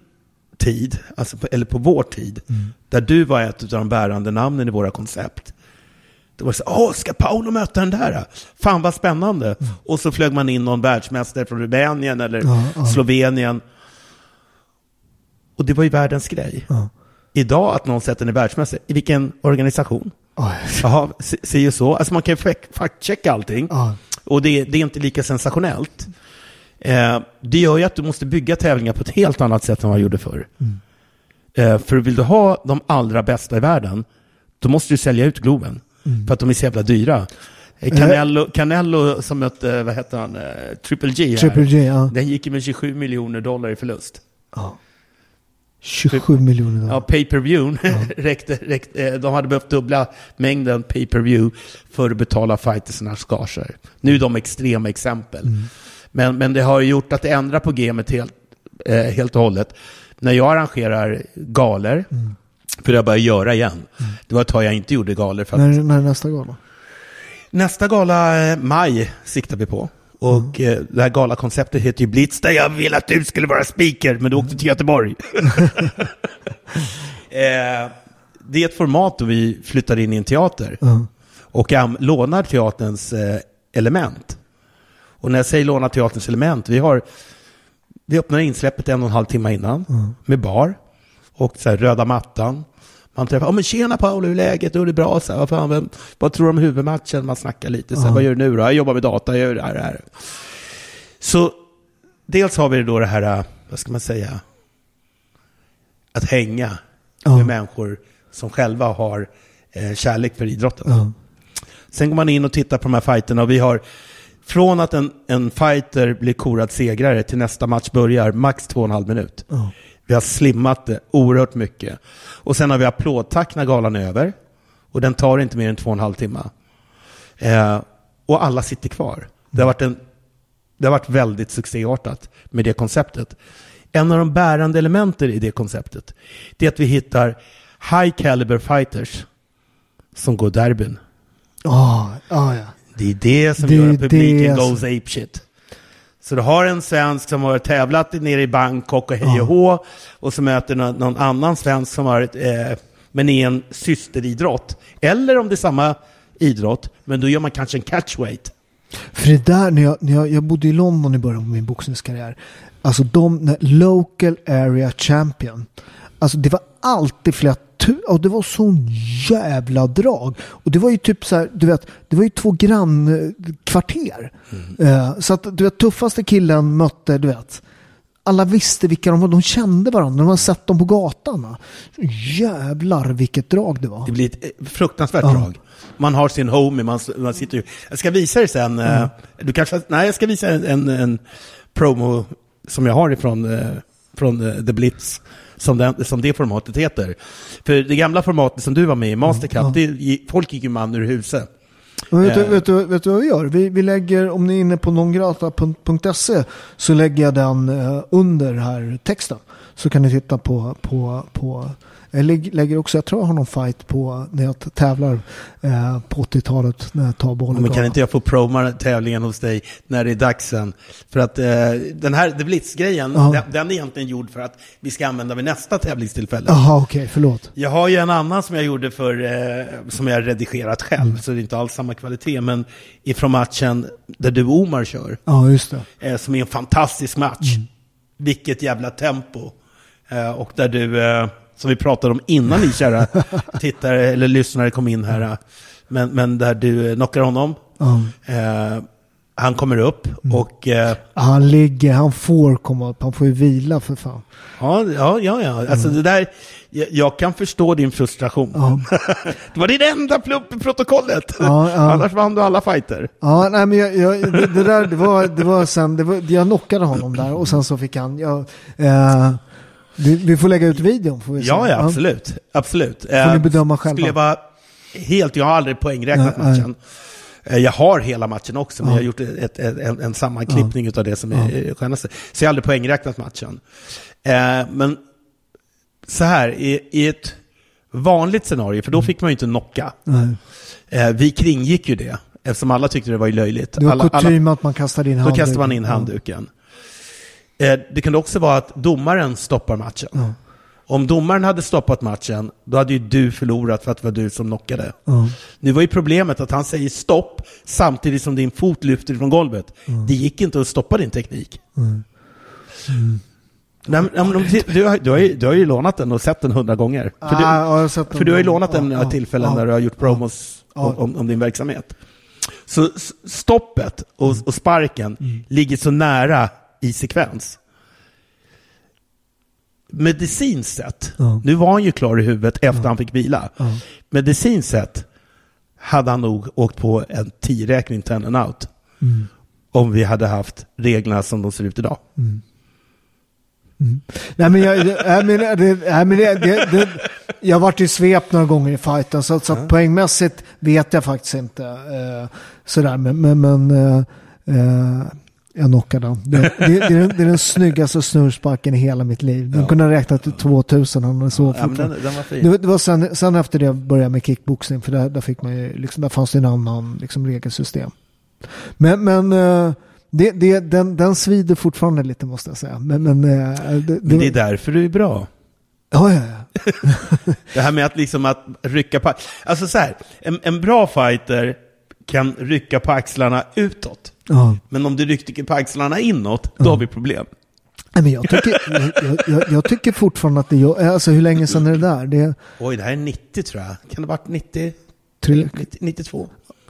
tid, alltså på, eller på vår tid, där du var ett av de bärande namnen i våra koncept. Det var så åh, ska Paolo möta den där? Fan vad spännande. Och så flög man in någon världsmästare från Rumänien eller Ja, ja. Slovenien. Och det var ju världens grej. Ja. Idag att någon sätter en världsmästare, i vilken organisation? Ja, Jaha, se ju så. Alltså man kan ju fact- fact-checka allting. Och det, det är inte lika sensationellt. Eh, det gör ju att du måste bygga tävlingar på ett helt annat sätt än vad jag gjorde förr. Eh, för vill du ha de allra bästa i världen, då måste du sälja ut Globen. För att de är så jävla dyra. Eh, Canelo, Canelo som mötte, vad heter han, eh, Triple G här. Triple J, ja. Den gick med 27 miljoner dollar i förlust. 27 miljoner Ja, dollar. pay-per-view [LAUGHS] räckte, räckte, eh, de hade behövt dubbla mängden pay-per-view för att betala fightersarnas gager. Nu är de extrema exempel. Men, men det har gjort att det ändrar på gamet helt, eh, helt och hållet. När jag arrangerar galer, för det har jag börjat göra igen. Det var ett tag jag inte gjorde galer. För att När, när är nästa gala? Nästa gala, eh, maj, siktar vi på. Och eh, det här galakonceptet heter ju Blitz, där jag vill att du skulle vara speaker, men du åkte till Göteborg. [LAUGHS] eh, det är ett format då vi flyttar in i en teater Ja. och am- lånar teaterns eh, element. Och när jag säger låna teaterns element, vi har vi öppnar insläppet en och en halv timme innan med bar och så här, röda mattan. Man träffar, ja men tjena Paolo, hur är läget? Är det bra? Så här, vad, fan, vem, vad tror du om huvudmatchen? Man snackar lite, så här, vad gör du nu då? Jag jobbar med data, jag gör det här, det här. Så dels har vi då det här, vad ska man säga, att hänga Ja. med människor som själva har eh, kärlek för idrotten. Sen går man in och tittar på de här fighterna och vi har från att en, en fighter blir korad segrare till nästa match börjar max två och en halv minut. Ja. Vi har slimmat det oerhört mycket. Och sen har vi applådtack när galan är över. Och den tar inte mer än två och en halv timme. Eh, och alla sitter kvar. Det har, varit en, det har varit väldigt succéartat med det konceptet. En av de bärande elementen i det konceptet det är att vi hittar high caliber fighters som går derbyn. Ja, ja, ja. Det är det som Det gör att publiken det goes ape shit. Så du har en svensk som har tävlat nere i Bangkok och hej och hå, och så möter någon, någon annan svensk som har, eh, men är en systeridrott. Eller om det är samma idrott, men då gör man kanske en catchweight. För det där, när jag, när jag, jag bodde i London i början på min boxningskarriär. Alltså de, när local area champion. Alltså det var alltid flera och det var sån jävla drag. Och det var ju typ så här, du vet, det var ju två grannkvarter. Eh, så att du vet, tuffaste killen mötte, du vet, alla visste vilka de var. De kände varandra. De hade sett dem på gatan. va. Jävlar vilket drag det var. Det blir ett eh, fruktansvärt Ja. drag. Man har sin homie, man, man sitter ju... Jag ska visa dig sen, eh, du kanske, nej jag ska visa en, en, en promo som jag har ifrån eh, från The Blitz, som, den, som det formatet heter. För det gamla formatet som du var med i, Mastercup, det, folk gick ju man ur huset. Men vet, du, Eh. vet, du, vet du vad vi gör? Vi, vi lägger, om ni är inne på nongrata.se så lägger jag den eh, under här texten. Så kan ni titta på, på, på Jag lägger, också, jag tror jag har någon fight på när jag tävlar eh, på 80-talet när jag tar bollen. Men kan inte jag få proma tävlingen hos dig när det är dags sen? För att eh, den här The Blitz-grejen, Ja. den, den är egentligen gjord för att vi ska använda vid nästa tävlingstillfälle. Jaha, okej, förlåt. Jag har ju en annan som jag gjorde för, eh, som jag redigerat själv, så det är inte alls samma kvalitet, men ifrån matchen där du och Omar kör, Ja, just det. eh, som är en fantastisk match. Vilket jävla tempo. Eh, och där du, eh, som vi pratade om innan ni kära [LAUGHS] tittare eller lyssnare kom in här, men, men där du eh, knockar honom. Ja. Eh, han kommer upp och... Eh, Han ligger, han får komma upp, han får ju vila för fan. ja, ja, ja, ja. Alltså det där, jag, jag kan förstå din frustration. Ja. [LAUGHS] det var din enda plupp i protokollet. Ja, ja. [LAUGHS] Annars vann du alla fighter. Ja, nej men jag, jag, det, det där, det var, det var sen, det var, jag knockade honom där och sen så fick han, jag, eh, vi, vi får lägga ut videon får vi se. Ja, ja, absolut. Absolut. Får ni bedöma själva. Skulle jag vara helt, jag har aldrig poängräknat Nej, nej. matchen. Eh, Jag har hela matchen också, men Ja. jag har gjort ett, ett, en, en sammanklippning av det som är ja. skönaste. Så jag har aldrig poängräknat matchen. Eh, men så här, i, i ett vanligt scenario, för då fick man ju inte knocka. Nej. Eh, vi kringgick ju det, eftersom alla tyckte det var löjligt. Det var alla, alla, kutym att man kastade in då handduken. kastar man in handduken. Eh, det kunde också vara att domaren stoppar matchen. Ja. Om domaren hade stoppat matchen, då hade ju du förlorat för att det var du som knockade. Ja. Nu var ju problemet att han säger stopp samtidigt som din fot lyfter från golvet. Det gick inte att stoppa din teknik. Mm. Nej, men, men, om- du, har, du, har ju, du har ju lånat den och sett den hundra gånger. För du, Ah, ja, för du har ju lånat den ja, tillfällen ja. när du har gjort promos om, om, om din verksamhet. Så stoppet och, Mm. och sparken ligger så nära i sekvens. Medicinskt sett, Ja. nu var han ju klar i huvudet efter han fick vila. Ja. Medicinskt sett hade han nog åkt på en 10-räkning ten and out. Mm. Om vi hade haft reglerna som de ser ut idag. Nej men jag, nej, men det, nej, men det, det, det, jag varit i svep några gånger i fighten så, så att poängmässigt vet jag faktiskt inte. Eh, sådär, men, men, men eh, eh, jag knockade den. Det, det, det, är den, det är den snyggaste snurrsparken i hela mitt liv. Den kunde ha räknat till 2000 om den så Ja, den, den var fin. Det, var- det var sen, sen efter det jag började med kickboxing för där, där, fick man ju, liksom, där fanns det en annan liksom, regelsystem. Men, men eh, det, det, den, den svider fortfarande lite måste jag säga. Men, men, eh, det, det, Men det är därför du är bra. Ja, ja, ja. [LAUGHS] Det här med att liksom att rycka på... Alltså så här, en, en bra fighter kan rycka på axlarna utåt. Ja. Men om du rycker på axlarna inåt, då har vi problem. Nej, men jag, tycker, [LAUGHS] jag, jag, jag, tycker fortfarande att det är... Alltså hur länge sedan är det där? Det Oj, det här är 90 tror jag. Kan det ha varit 90? tre... 90 92?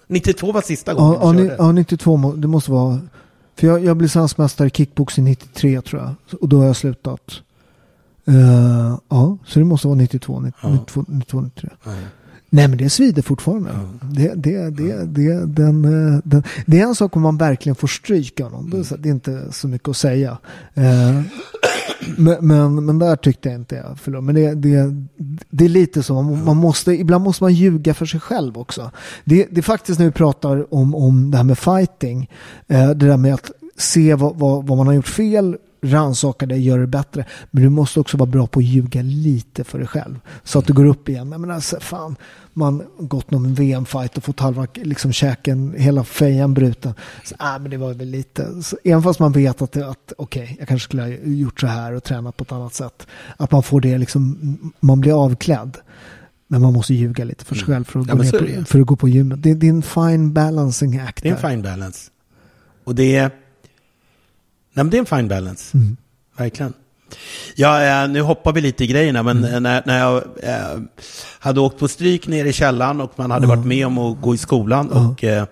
92 var sista Ja, gången ja, ni- körde. ja, 92 må, det måste vara... För jag, jag blev svenskmästare i kickboxing 93 tror jag. Och då har jag slutat. Eh, ja, så det måste vara 92, 92, 92 93. Ja. Nej men det svider fortfarande. Det, det, det, det, den, eh, den, det är en sak om man verkligen får stryk av någon. Det är så- Det är inte så mycket att säga. Eh, men, men, men där tyckte jag inte jag förlorade. Men det, det, det är lite så, man, man måste, ibland måste man ljuga för sig själv också. Det, det är faktiskt när vi pratar om, om det här med fighting, eh, det där med att se vad, vad, vad man har gjort fel, rannsaka det, göra det bättre. Men du måste också vara bra på att ljuga lite för dig själv. Så att du går upp igen. Men alltså, fan, man har gått någon VM-fight och fått halva liksom, käken, hela fejan bruten. Så, äh, men det var väl lite, så, även fast man vet att, att okej, jag kanske skulle ha gjort så här och tränat på ett annat sätt. Att man får det liksom, man blir avklädd. Men man måste ljuga lite för sig själv för att, Ja, gå, ner på, för att gå på gymmet. Det, det är en fine balancing act. Det är en fine balance. Och det är... Men det är en fine balance. Mm. Verkligen. Ja, eh, nu hoppar vi lite i grejerna, men Mm. eh, när, när jag eh, hade åkt på stryk ner i källaren och man hade varit med om att gå i skolan och eh,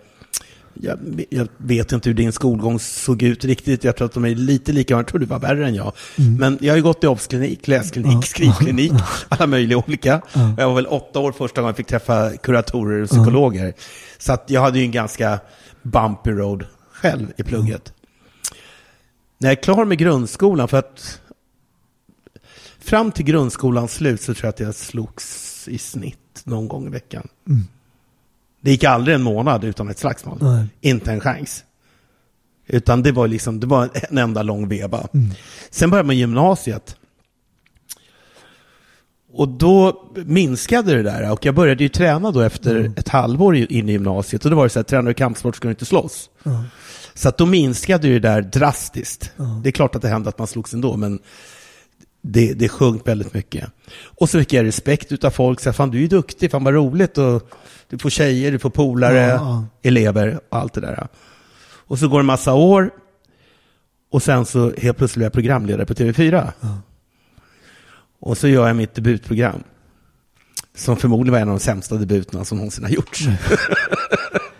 jag, jag vet inte hur din skolgång såg ut riktigt. Jag tror att de är lite lika, jag tror du var värre än jag. Mm. Men jag har ju gått i obsklinik, läsklinik, skrivklinik, [LAUGHS] alla möjliga olika. Jag var väl åtta år första gången jag fick träffa kuratorer och psykologer. Så att jag hade ju en ganska bumpy road själv i plugget. När jag är klar med grundskolan, för att fram till grundskolans slut så tror jag att jag slogs i snitt någon gång i veckan. Det gick aldrig en månad utan ett slagsmål. Nej. Inte en chans. Utan det var liksom, det var en enda lång veva. Sen började man gymnasiet. Och då minskade det där och jag började ju träna då efter Mm. ett halvår in i gymnasiet och då var det så här, tränar du kampsport ska du inte slåss. Så att då minskade ju det där drastiskt. Det är klart att det hände att man slogs ändå, men det, det sjönk väldigt mycket. Och så fick jag respekt utav folk, så här, fan du är duktig, fan vad roligt och du får tjejer, du får polare, ja. elever och allt det där. Och så går det en massa år och sen så helt plötsligt blir jag programledare på TV4. Och så gör jag mitt debutprogram. Som förmodligen var en av de sämsta debuterna som någonsin har gjorts. [LAUGHS]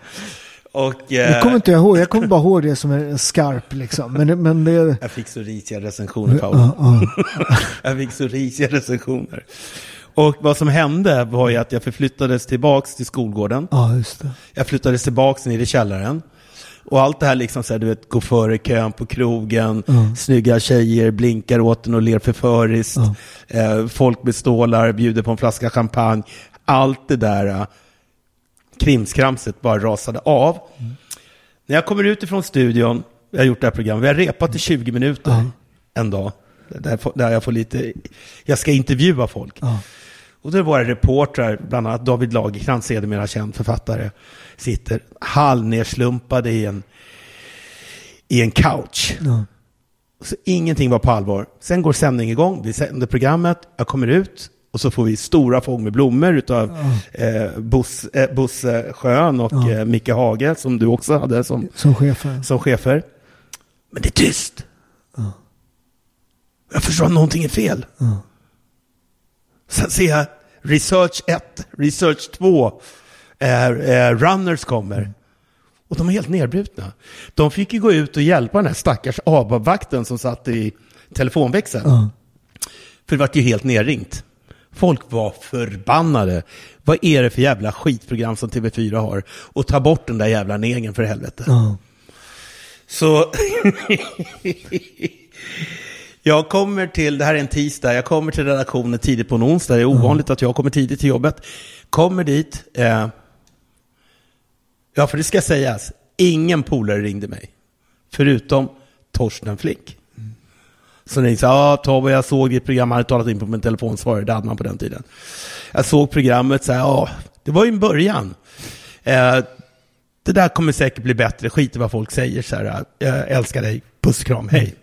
och Det eh, kommer inte jag ihåg. Jag kommer bara ihåg det som är skarp liksom. Men, men det... jag fick så risiga recensioner, Paolo. Ja, ja. [LAUGHS] Jag fick så risiga recensioner. Och vad som hände var ju att jag förflyttades tillbaks till skolgården. ja, just det. Jag flyttades tillbaks ner i källaren. Och allt det här liksom så här, du vet, gå före kön på krogen, snygga tjejer blinkar åt en och ler förföriskt, eh, folk med stålar bjuder på en flaska champagne. Allt det där eh, krimskramset bara rasade av. När jag kommer ut ifrån studion, jag har gjort det här programmet, vi har repat i 20 minuter en dag. Där, där jag får lite, jag ska intervjua folk. Och då var det reportrar, bland annat David Lagercrantz, sedermera känd författare, sitter halvnerslumpade i en, i en couch. Så ingenting var på allvar. Sen går sändningen igång, vi sänder programmet, jag kommer ut och så får vi stora fång med blommor utav eh, Bus, eh, Bosse Schön och eh, Micke Hage, som du också hade som, Som chefer. som chefer. Men det är tyst. Jag förstår att någonting är fel. Sen ser jag Research 1, Research 2, eh, eh, Runners kommer. Och de är helt nedbrutna. De fick ju gå ut och hjälpa den här stackars ABAB-vakten som satt i telefonväxeln. För det var ju helt nerringt. Folk var förbannade. Vad är det för jävla skitprogram som TV4 har? Och ta bort den där jävla negern för helvete. Så [LAUGHS] jag kommer till, det här är en tisdag, jag kommer till redaktionen tidigt på en onsdag. Det är ovanligt att jag kommer tidigt till jobbet. Kommer dit. Eh, ja, för det ska sägas, ingen polare ringde mig. Förutom Torsten Flink. Så ni sa, ja Tobbe, jag såg ditt program, jag hade talat in på min telefonsvarare, det hade man på den tiden. Jag såg programmet, så här, ja, det var ju en början. Eh, det där kommer säkert bli bättre, skit i vad folk säger, så här, jag älskar dig, puss kram, hej.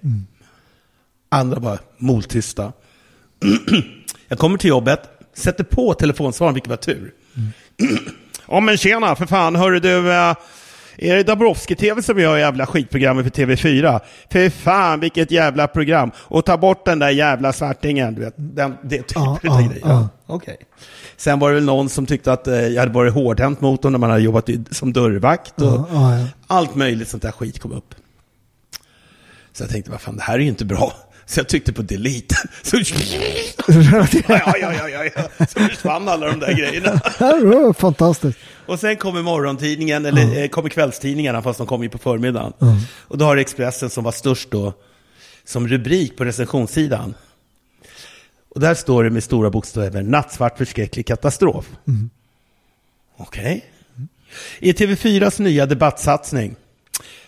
Andra bara moltysta. [CLEARS THROAT] jag kommer till jobbet, sätter på telefonsvararen, vilket var tur. [CLEARS THROAT] Ja men tjena, för fan, hörru du, eh, är det Dabrowski-TV som gör jävla skitprogrammet för TV4? För fan vilket jävla program! Och ta bort den där jävla svartingen, du vet. Den, det typen Ja, utav ja, grejer. ja. Okej. Sen var det väl någon som tyckte att eh, jag hade varit hårdhänt mot dem när man hade jobbat som dörrvakt. Och ja. Allt möjligt sånt där skit kom upp. Så jag tänkte, vad fan, det här är ju inte bra. Så jag tryckte på delete. [LAUGHS] Så, [LAUGHS] ja, ja, ja, ja, så försvann alla de där grejerna. Fantastiskt. Och sen kommer morgontidningen, eller eh, kommer kvällstidningarna, fast de kommer ju på förmiddagen. Och då har Expressen, som var störst då, som rubrik på recensionssidan. Och där står det med stora bokstäver, nattsvart förskräcklig katastrof. Okej. I TV4s nya debattsatsning,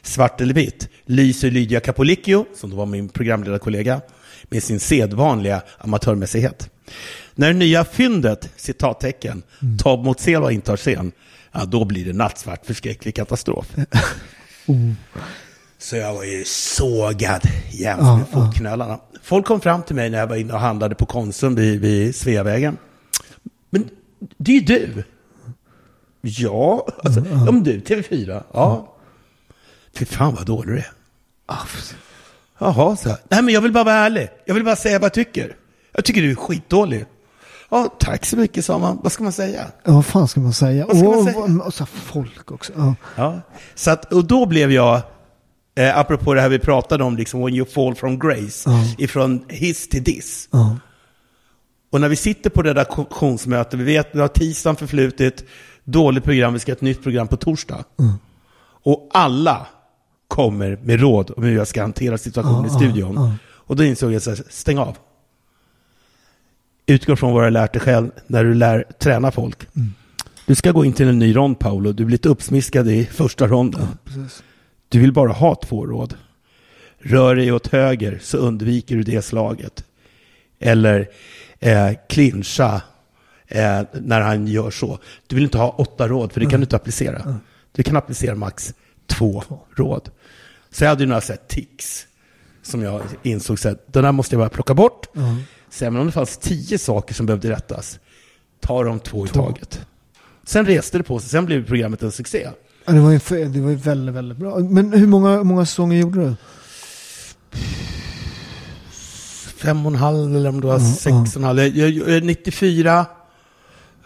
Svart eller vitt, lyser Lydia Capolicchio, som då var min programledarkollega, med sin sedvanliga amatörmässighet. När det nya fyndet, citattecken, Tab mot Selva intar scen, ja, då blir det nattsvart förskräcklig katastrof. [LAUGHS] Så jag var ju sågad jämt med fotknölarna. Folk kom fram till mig när jag var inne och handlade på Konsum vid, vid Sveavägen. Men det är ju du. Ja, alltså, ja men du, TV4. Ja. Fy fan vad dålig du är. Jaha, så. Nej, men jag vill bara vara ärlig. Jag vill bara säga vad jag tycker. Jag tycker du är skitdålig. Ja, tack så mycket, sa man. Vad ska man säga? Ja, vad fan ska man säga? Vad ska man och, säga? och, och så folk också. Ja. Ja. Så att, och då blev jag, eh, apropå det här vi pratade om, liksom when you fall from grace, Ja. ifrån hiss till diss. Ja. Och när vi sitter på redaktionsmöte, vi vet, vi har tisdagen förflutit, dåligt program, vi ska ha ett nytt program på torsdag. Och alla kommer med råd om hur jag ska hantera situationen Ja, i studion. ja, ja. Och då insåg jag så här, stäng av. Utgå från vad du har lärt dig själv när du lär träna folk. Du ska gå in till en ny rond, Paolo. Du blir lite uppsmiskad i första ronden. Precis. Du vill bara ha två råd. Rör dig åt höger så undviker du det slaget. Eller eh, clincha eh, när han gör så. Du vill inte ha åtta råd, för det kan du inte applicera. Du kan applicera max två råd. Så jag hade ju några så här tics som jag insåg så att den här måste jag bara plocka bort. Sen om det fanns tio saker som behövde rättas, ta de två i taget. Sen reste det på sig, sen blev programmet en succé. Ja, Det var ju, det var ju väldigt, väldigt bra. Men hur många, hur många säsonger gjorde du? fem och en halv eller om det var Ja, sex och en halv. Jag, jag, jag, 94,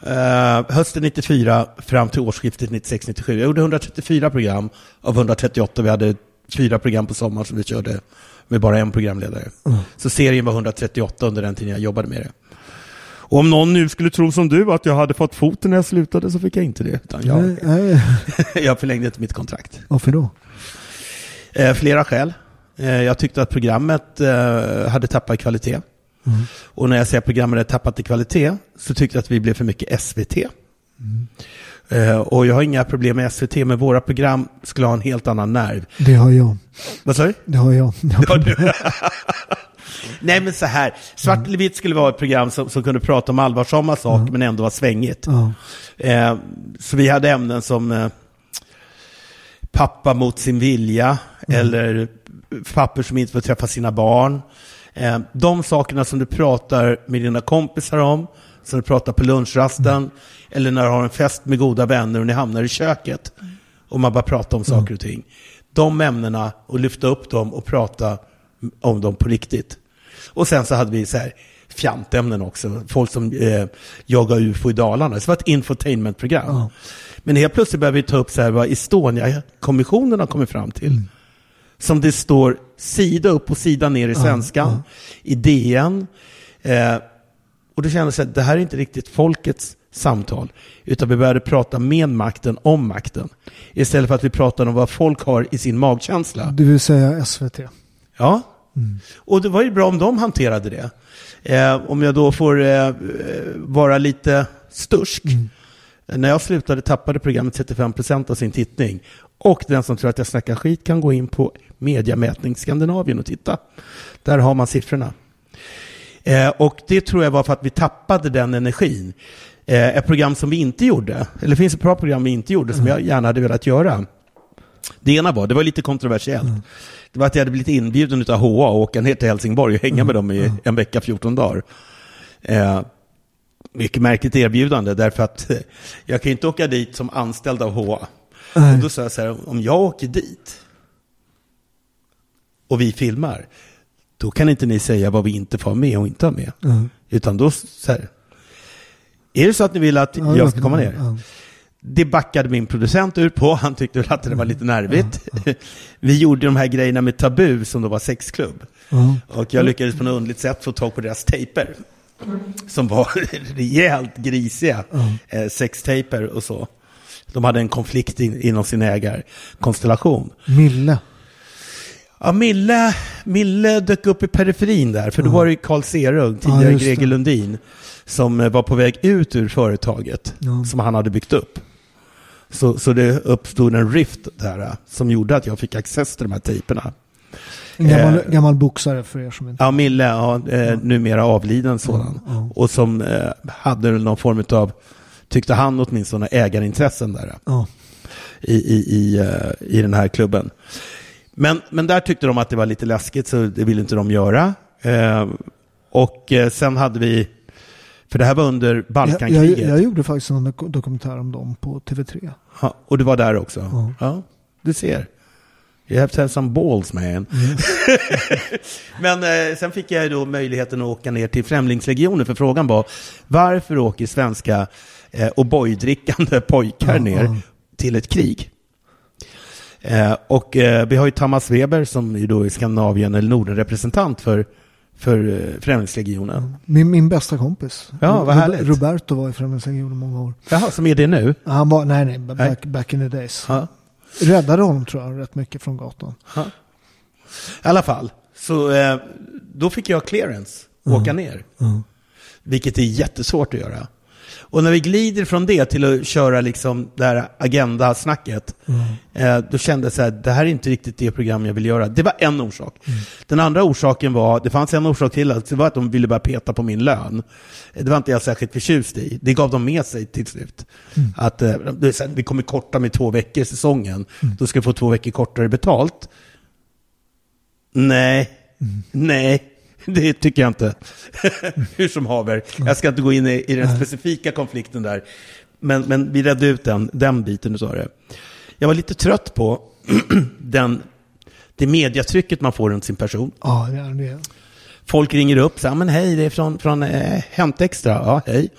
eh, hösten 94 fram till årsskiftet 96-97. Jag gjorde 134 program av 138. Vi hade fyra program på sommaren som vi körde med bara en programledare. Så serien var 138 under den tiden jag jobbade med det. Och om någon nu skulle tro som du att jag hade fått foten när jag slutade så fick jag inte det. Jag, Nej, nej. [LAUGHS] jag förlängde inte mitt kontrakt. Varför då? Eh, flera skäl. Eh, jag tyckte att programmet hade tappat i kvalitet. Och när jag säger att programmet hade tappat i kvalitet så tyckte jag att vi blev för mycket SVT. Eh, och jag har inga problem med SVT, men våra program skulle ha en helt annan nerv. Det har jag. Vad sa du? Det har jag. [LAUGHS] Det har du. Nej men så här, Svart eller vitt skulle vara ett program som, som kunde prata om allvarsamma saker men ändå var svängigt. Eh, så vi hade ämnen som eh, pappa mot sin vilja, eller pappor som inte får träffa sina barn. Eh, de sakerna som du pratar med dina kompisar om, som du pratar på lunchrasten, eller när du har en fest med goda vänner och ni hamnar i köket och man bara pratar om saker och ting. De ämnena, och lyfta upp dem och prata om dem på riktigt. Och sen så hade vi så här fjantämnen också. Folk som eh, jagar ufo i Dalarna. Så det var ett infotainmentprogram. Men helt plötsligt började vi ta upp så här vad Estonia-kommissionen har kommit fram till. Som det står sida upp och sida ner i svenskan, i DN. Eh, och det kändes att det här är inte riktigt folkets samtal, utan vi började prata med makten om makten. Istället för att vi pratade om vad folk har i sin magkänsla. Du vill säga SVT? Ja, och det var ju bra om de hanterade det. Eh, om jag då får eh, vara lite stursk. När jag slutade tappade programmet 35% av sin tittning. Och den som tror att jag snackar skit kan gå in på Mediamätning Skandinavien och titta. Där har man siffrorna. Eh, och det tror jag var för att vi tappade den energin. Eh, ett program som vi inte gjorde, eller det finns ett bra program vi inte gjorde som jag gärna hade velat göra. Det ena var, det var lite kontroversiellt, det var att jag hade blivit inbjuden av HA och åka ner till Helsingborg och hänga med dem i en vecka, 14 dagar. Eh, mycket märkligt erbjudande därför att [LAUGHS] jag kan inte åka dit som anställd av HA. Och då sa jag så här, om jag åker dit och vi filmar, då kan inte ni säga vad vi inte får med och inte ha med. Utan då så här, är det så att ni vill att jag ska komma ner? Det backade min producent ur på. Han tyckte väl att det var lite nervigt. [LAUGHS] Vi gjorde de här grejerna med Tabu som då var sexklubb. Och jag lyckades på något underligt sätt få tag på deras tejper. Som var [LAUGHS] rejält grisiga. Eh, sextejper och så. De hade en konflikt in, inom sin ägarkonstellation. Mille. Ja, Mille, Mille dök upp i periferin där, för då var det ju Carl Serung, Ja, tidigare det. Greger Lundin, som eh, var på väg ut ur företaget Ja. som han hade byggt upp. Så, så det uppstod en rift där eh, som gjorde att jag fick access till de här tejperna. En gammal, Eh. gammal boxare för er som inte... Ja, Mille, ja, eh, numera avliden sådan. Ja, Och som eh, hade någon form av, tyckte han åtminstone, ägarintressen där. eh, Ja. i, i, i, i den här klubben. Men, men där tyckte de att det var lite läskigt så det ville inte de göra. Eh, och eh, sen hade vi, för det här var under Jag, Balkankriget. jag, jag gjorde faktiskt en dok- dokumentär om dem på TV3. Ja, och det var där också. Ja. Ja, du ser. You have to have some balls man. Mm. [LAUGHS] Men eh, sen fick jag då möjligheten att åka ner till Främlingslegionen för frågan var varför åker svenska eh, O'boy-drickande pojkar Ja, ner till ett krig? Eh, och eh, vi har ju Thomas Weber som ju då är Skandinavien eller Norden-representant för, för eh, Främlingslegionen. Min, min bästa kompis. Ja, vad härligt. Roberto var i Främlingslegionen många år. Jaha, som är det nu? Han var, nej nej, back, back in the days. Ja. Räddade honom tror jag rätt mycket från gatan. I alla fall, så eh, då fick jag clearance att åka ner. Ja. Vilket är jättesvårt att göra. Och när vi glider från det till att köra liksom det här agenda-snacket, eh, då kände jag så här, det här är inte riktigt det program jag vill göra. Det var en orsak. Den andra orsaken var, det fanns en orsak till, att det var att de ville börja peta på min lön. Det var inte jag särskilt förtjust i. Det gav de med sig till slut. Att eh, vi kommer korta med två veckor säsongen, då ska vi få två veckor kortare betalt. Nej, nej, [LAUGHS] det tycker jag inte. [LAUGHS] Hur som haver, jag ska inte gå in i, i den specifika konflikten där. Men, men vi redde ut den, den biten utav det. Jag var lite trött på [CLEARS THROAT] den, det mediatrycket man får runt sin person. Ja, det är det. Folk ringer upp säger, men hej, det är från, från eh, Hämt Extra. Ja, hej.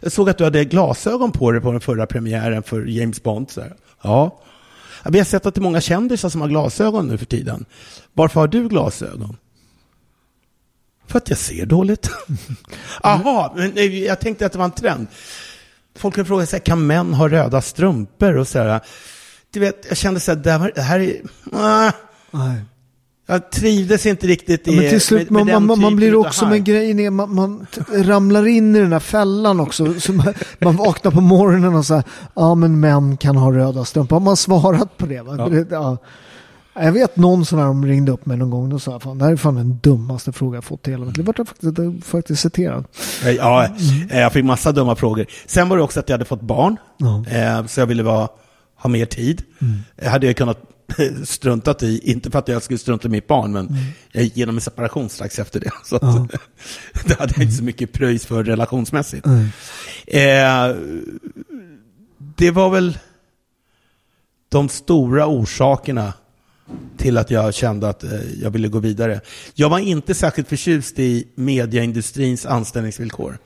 Jag såg att du hade glasögon på dig på den förra premiären för James Bond. Så här. Ja. Ja, Vi har sett att det är många kändisar som har glasögon nu för tiden. Varför har du glasögon? För att jag ser dåligt. [LAUGHS] Jaha, men jag tänkte att det var en trend. Folk kan fråga sig, kan män ha röda strumpor? Och så här. Du vet, jag kände så här, det här, det här är... Ah, Nej. jag trivdes inte riktigt i Ja, men till slut, med, med man, man, man blir också med grejen är, man, man ramlar in i den här fällan också. Så man, man vaknar på morgonen och säger, ja men män kan ha röda strumpor. Har man svarat på det? Ja. Ja. Jag vet någon sån här de ringde upp mig någon gång och sa, fan det här är fan den dummaste frågan jag fått i hela mitt liv. Vart jag faktiskt, faktiskt citerad. Ja, eh, jag fick massa dumma frågor. Sen var det också att jag hade fått barn, eh, så jag ville vara, ha mer tid. Jag hade jag kunnat [LAUGHS] struntat i, inte för att jag skulle strunta i mitt barn, men jag gick igenom en separation strax efter det. Så Ja. [LAUGHS] det hade jag inte så mycket pröjs för relationsmässigt. Mm. Eh, det var väl de stora orsakerna till att jag kände att eh, jag ville gå vidare. Jag var inte särskilt förtjust i mediaindustrins anställningsvillkor.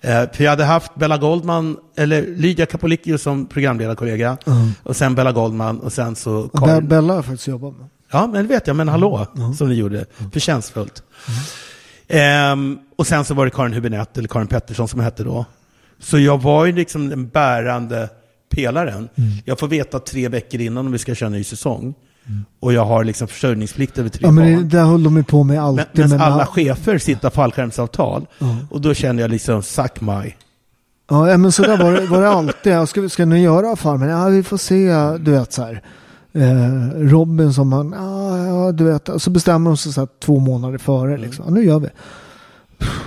Eh, för jag hade haft Bella Goldman, eller Lydia Capolicchio som programledarkollega, och sen Bella Goldman, och sen så Och Be- Karin. Bella har jag faktiskt jobbat med. Ja, men det vet jag, men hallå, som ni gjorde. Förtjänstfullt. Ehm, och sen så var det Karin Hübinette, eller Karin Pettersson som hette då. Så jag var ju liksom den bärande pelaren. Jag får veta tre veckor innan om vi ska köra en ny säsong. Och jag har liksom försörjningsplikt över tre Ja, men det, barn. där höll de på med alltid. men men- alla chefer sitter fallskärmsavtal. Och då kände jag liksom, suck my. Ja, ja, men så där var det, var det alltid. Jag ska, ska ni göra Farmen? Ja, vi får se. Du vet så här. Eh, Robin som man, ja, ja, du vet. Så bestämmer de sig så här två månader före. Liksom. Ja, nu gör vi.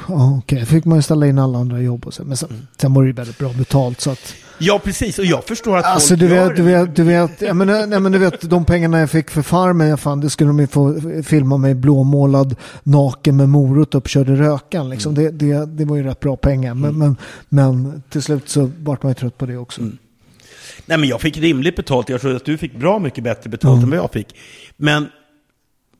Ja, okej. Fick man ju ställa in alla andra jobb och så. Men sen, sen var det ju väldigt bra betalt. Så att, Ja, precis. Och jag förstår att alltså folk du gör vet, du det. vet, du vet, ja, men, nej, men du vet de pengarna jag fick för Farmen. Jag fan, det skulle de ju få filma mig blåmålad naken med morot uppkörd i rökan. Liksom. Det, det, det var ju rätt bra pengar. Men, men, men till slut så vart man ju trött på det också. Nej, men jag fick rimligt betalt. Jag tror att du fick bra mycket bättre betalt än vad jag fick. Men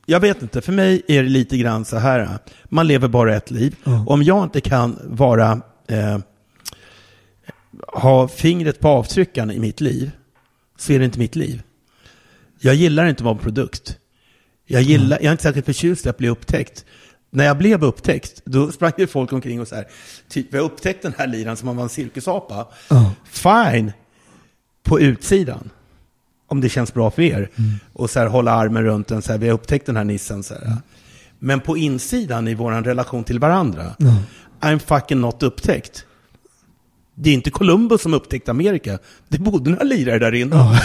jag vet inte, för mig är det lite grann så här. Man lever bara ett liv. Om jag inte kan vara, eh, ha fingret på avtryckaren i mitt liv, så är det inte mitt liv. Jag gillar inte att vara en produkt. Jag, gillar, jag är inte särskilt förtjust i att bli upptäckt. När jag blev upptäckt, då sprang det folk omkring och så här, typ, vi har upptäckt den här liran som om han var en cirkusapa. Ja. Fine, på utsidan. Om det känns bra för er. Och så här, hålla armen runt den, så här, vi har upptäckt den här nissen. Så här. Men på insidan i vår relation till varandra, I'm fucking not upptäckt. Det är inte Columbus som upptäckte Amerika. Det bodde några lirare där inne.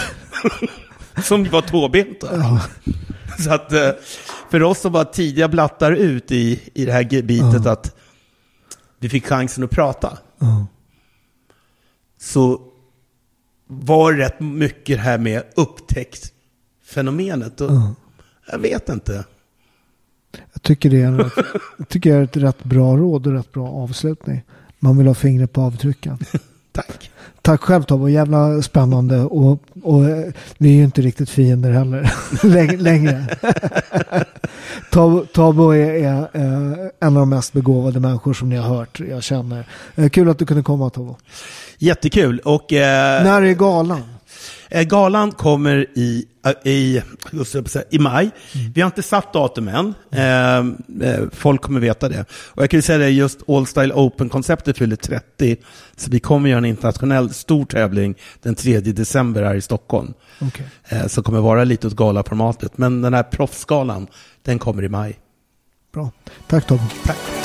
[LAUGHS] som var tvåbenta. Så att eh, för oss som var tidiga blattar ut i, i det här gebitet att vi fick chansen att prata. Ja. Så var det rätt mycket det här med upptäckt fenomenet. Och Jag vet inte. Jag tycker det är, jag tycker det är ett rätt bra råd och rätt bra avslutning. Man vill ha fingret på avtrycken. [LAUGHS] Tack. Tack själv Tobbe, jävla spännande och, och eh, vi är ju inte riktigt fiender heller [LAUGHS] Läng- längre. [LAUGHS] Tobbe Tobbe är, är eh, en av de mest begåvade människor som ni har hört, jag känner. Eh, kul att du kunde komma Tobbe. Jättekul. Och eh, När är galan? Eh, galan kommer i, eh, i, i maj. Vi har inte satt datum än. Eh, folk kommer veta det. Och jag kan ju säga det, just All Style Open-konceptet fyller 30. Så vi kommer göra en internationell stor tävling den 3 december här i Stockholm. Eh, som kommer vara lite åt galaformatet. Men den här proffsgalan, den kommer i maj. Bra. Tack Tobbe. Tack.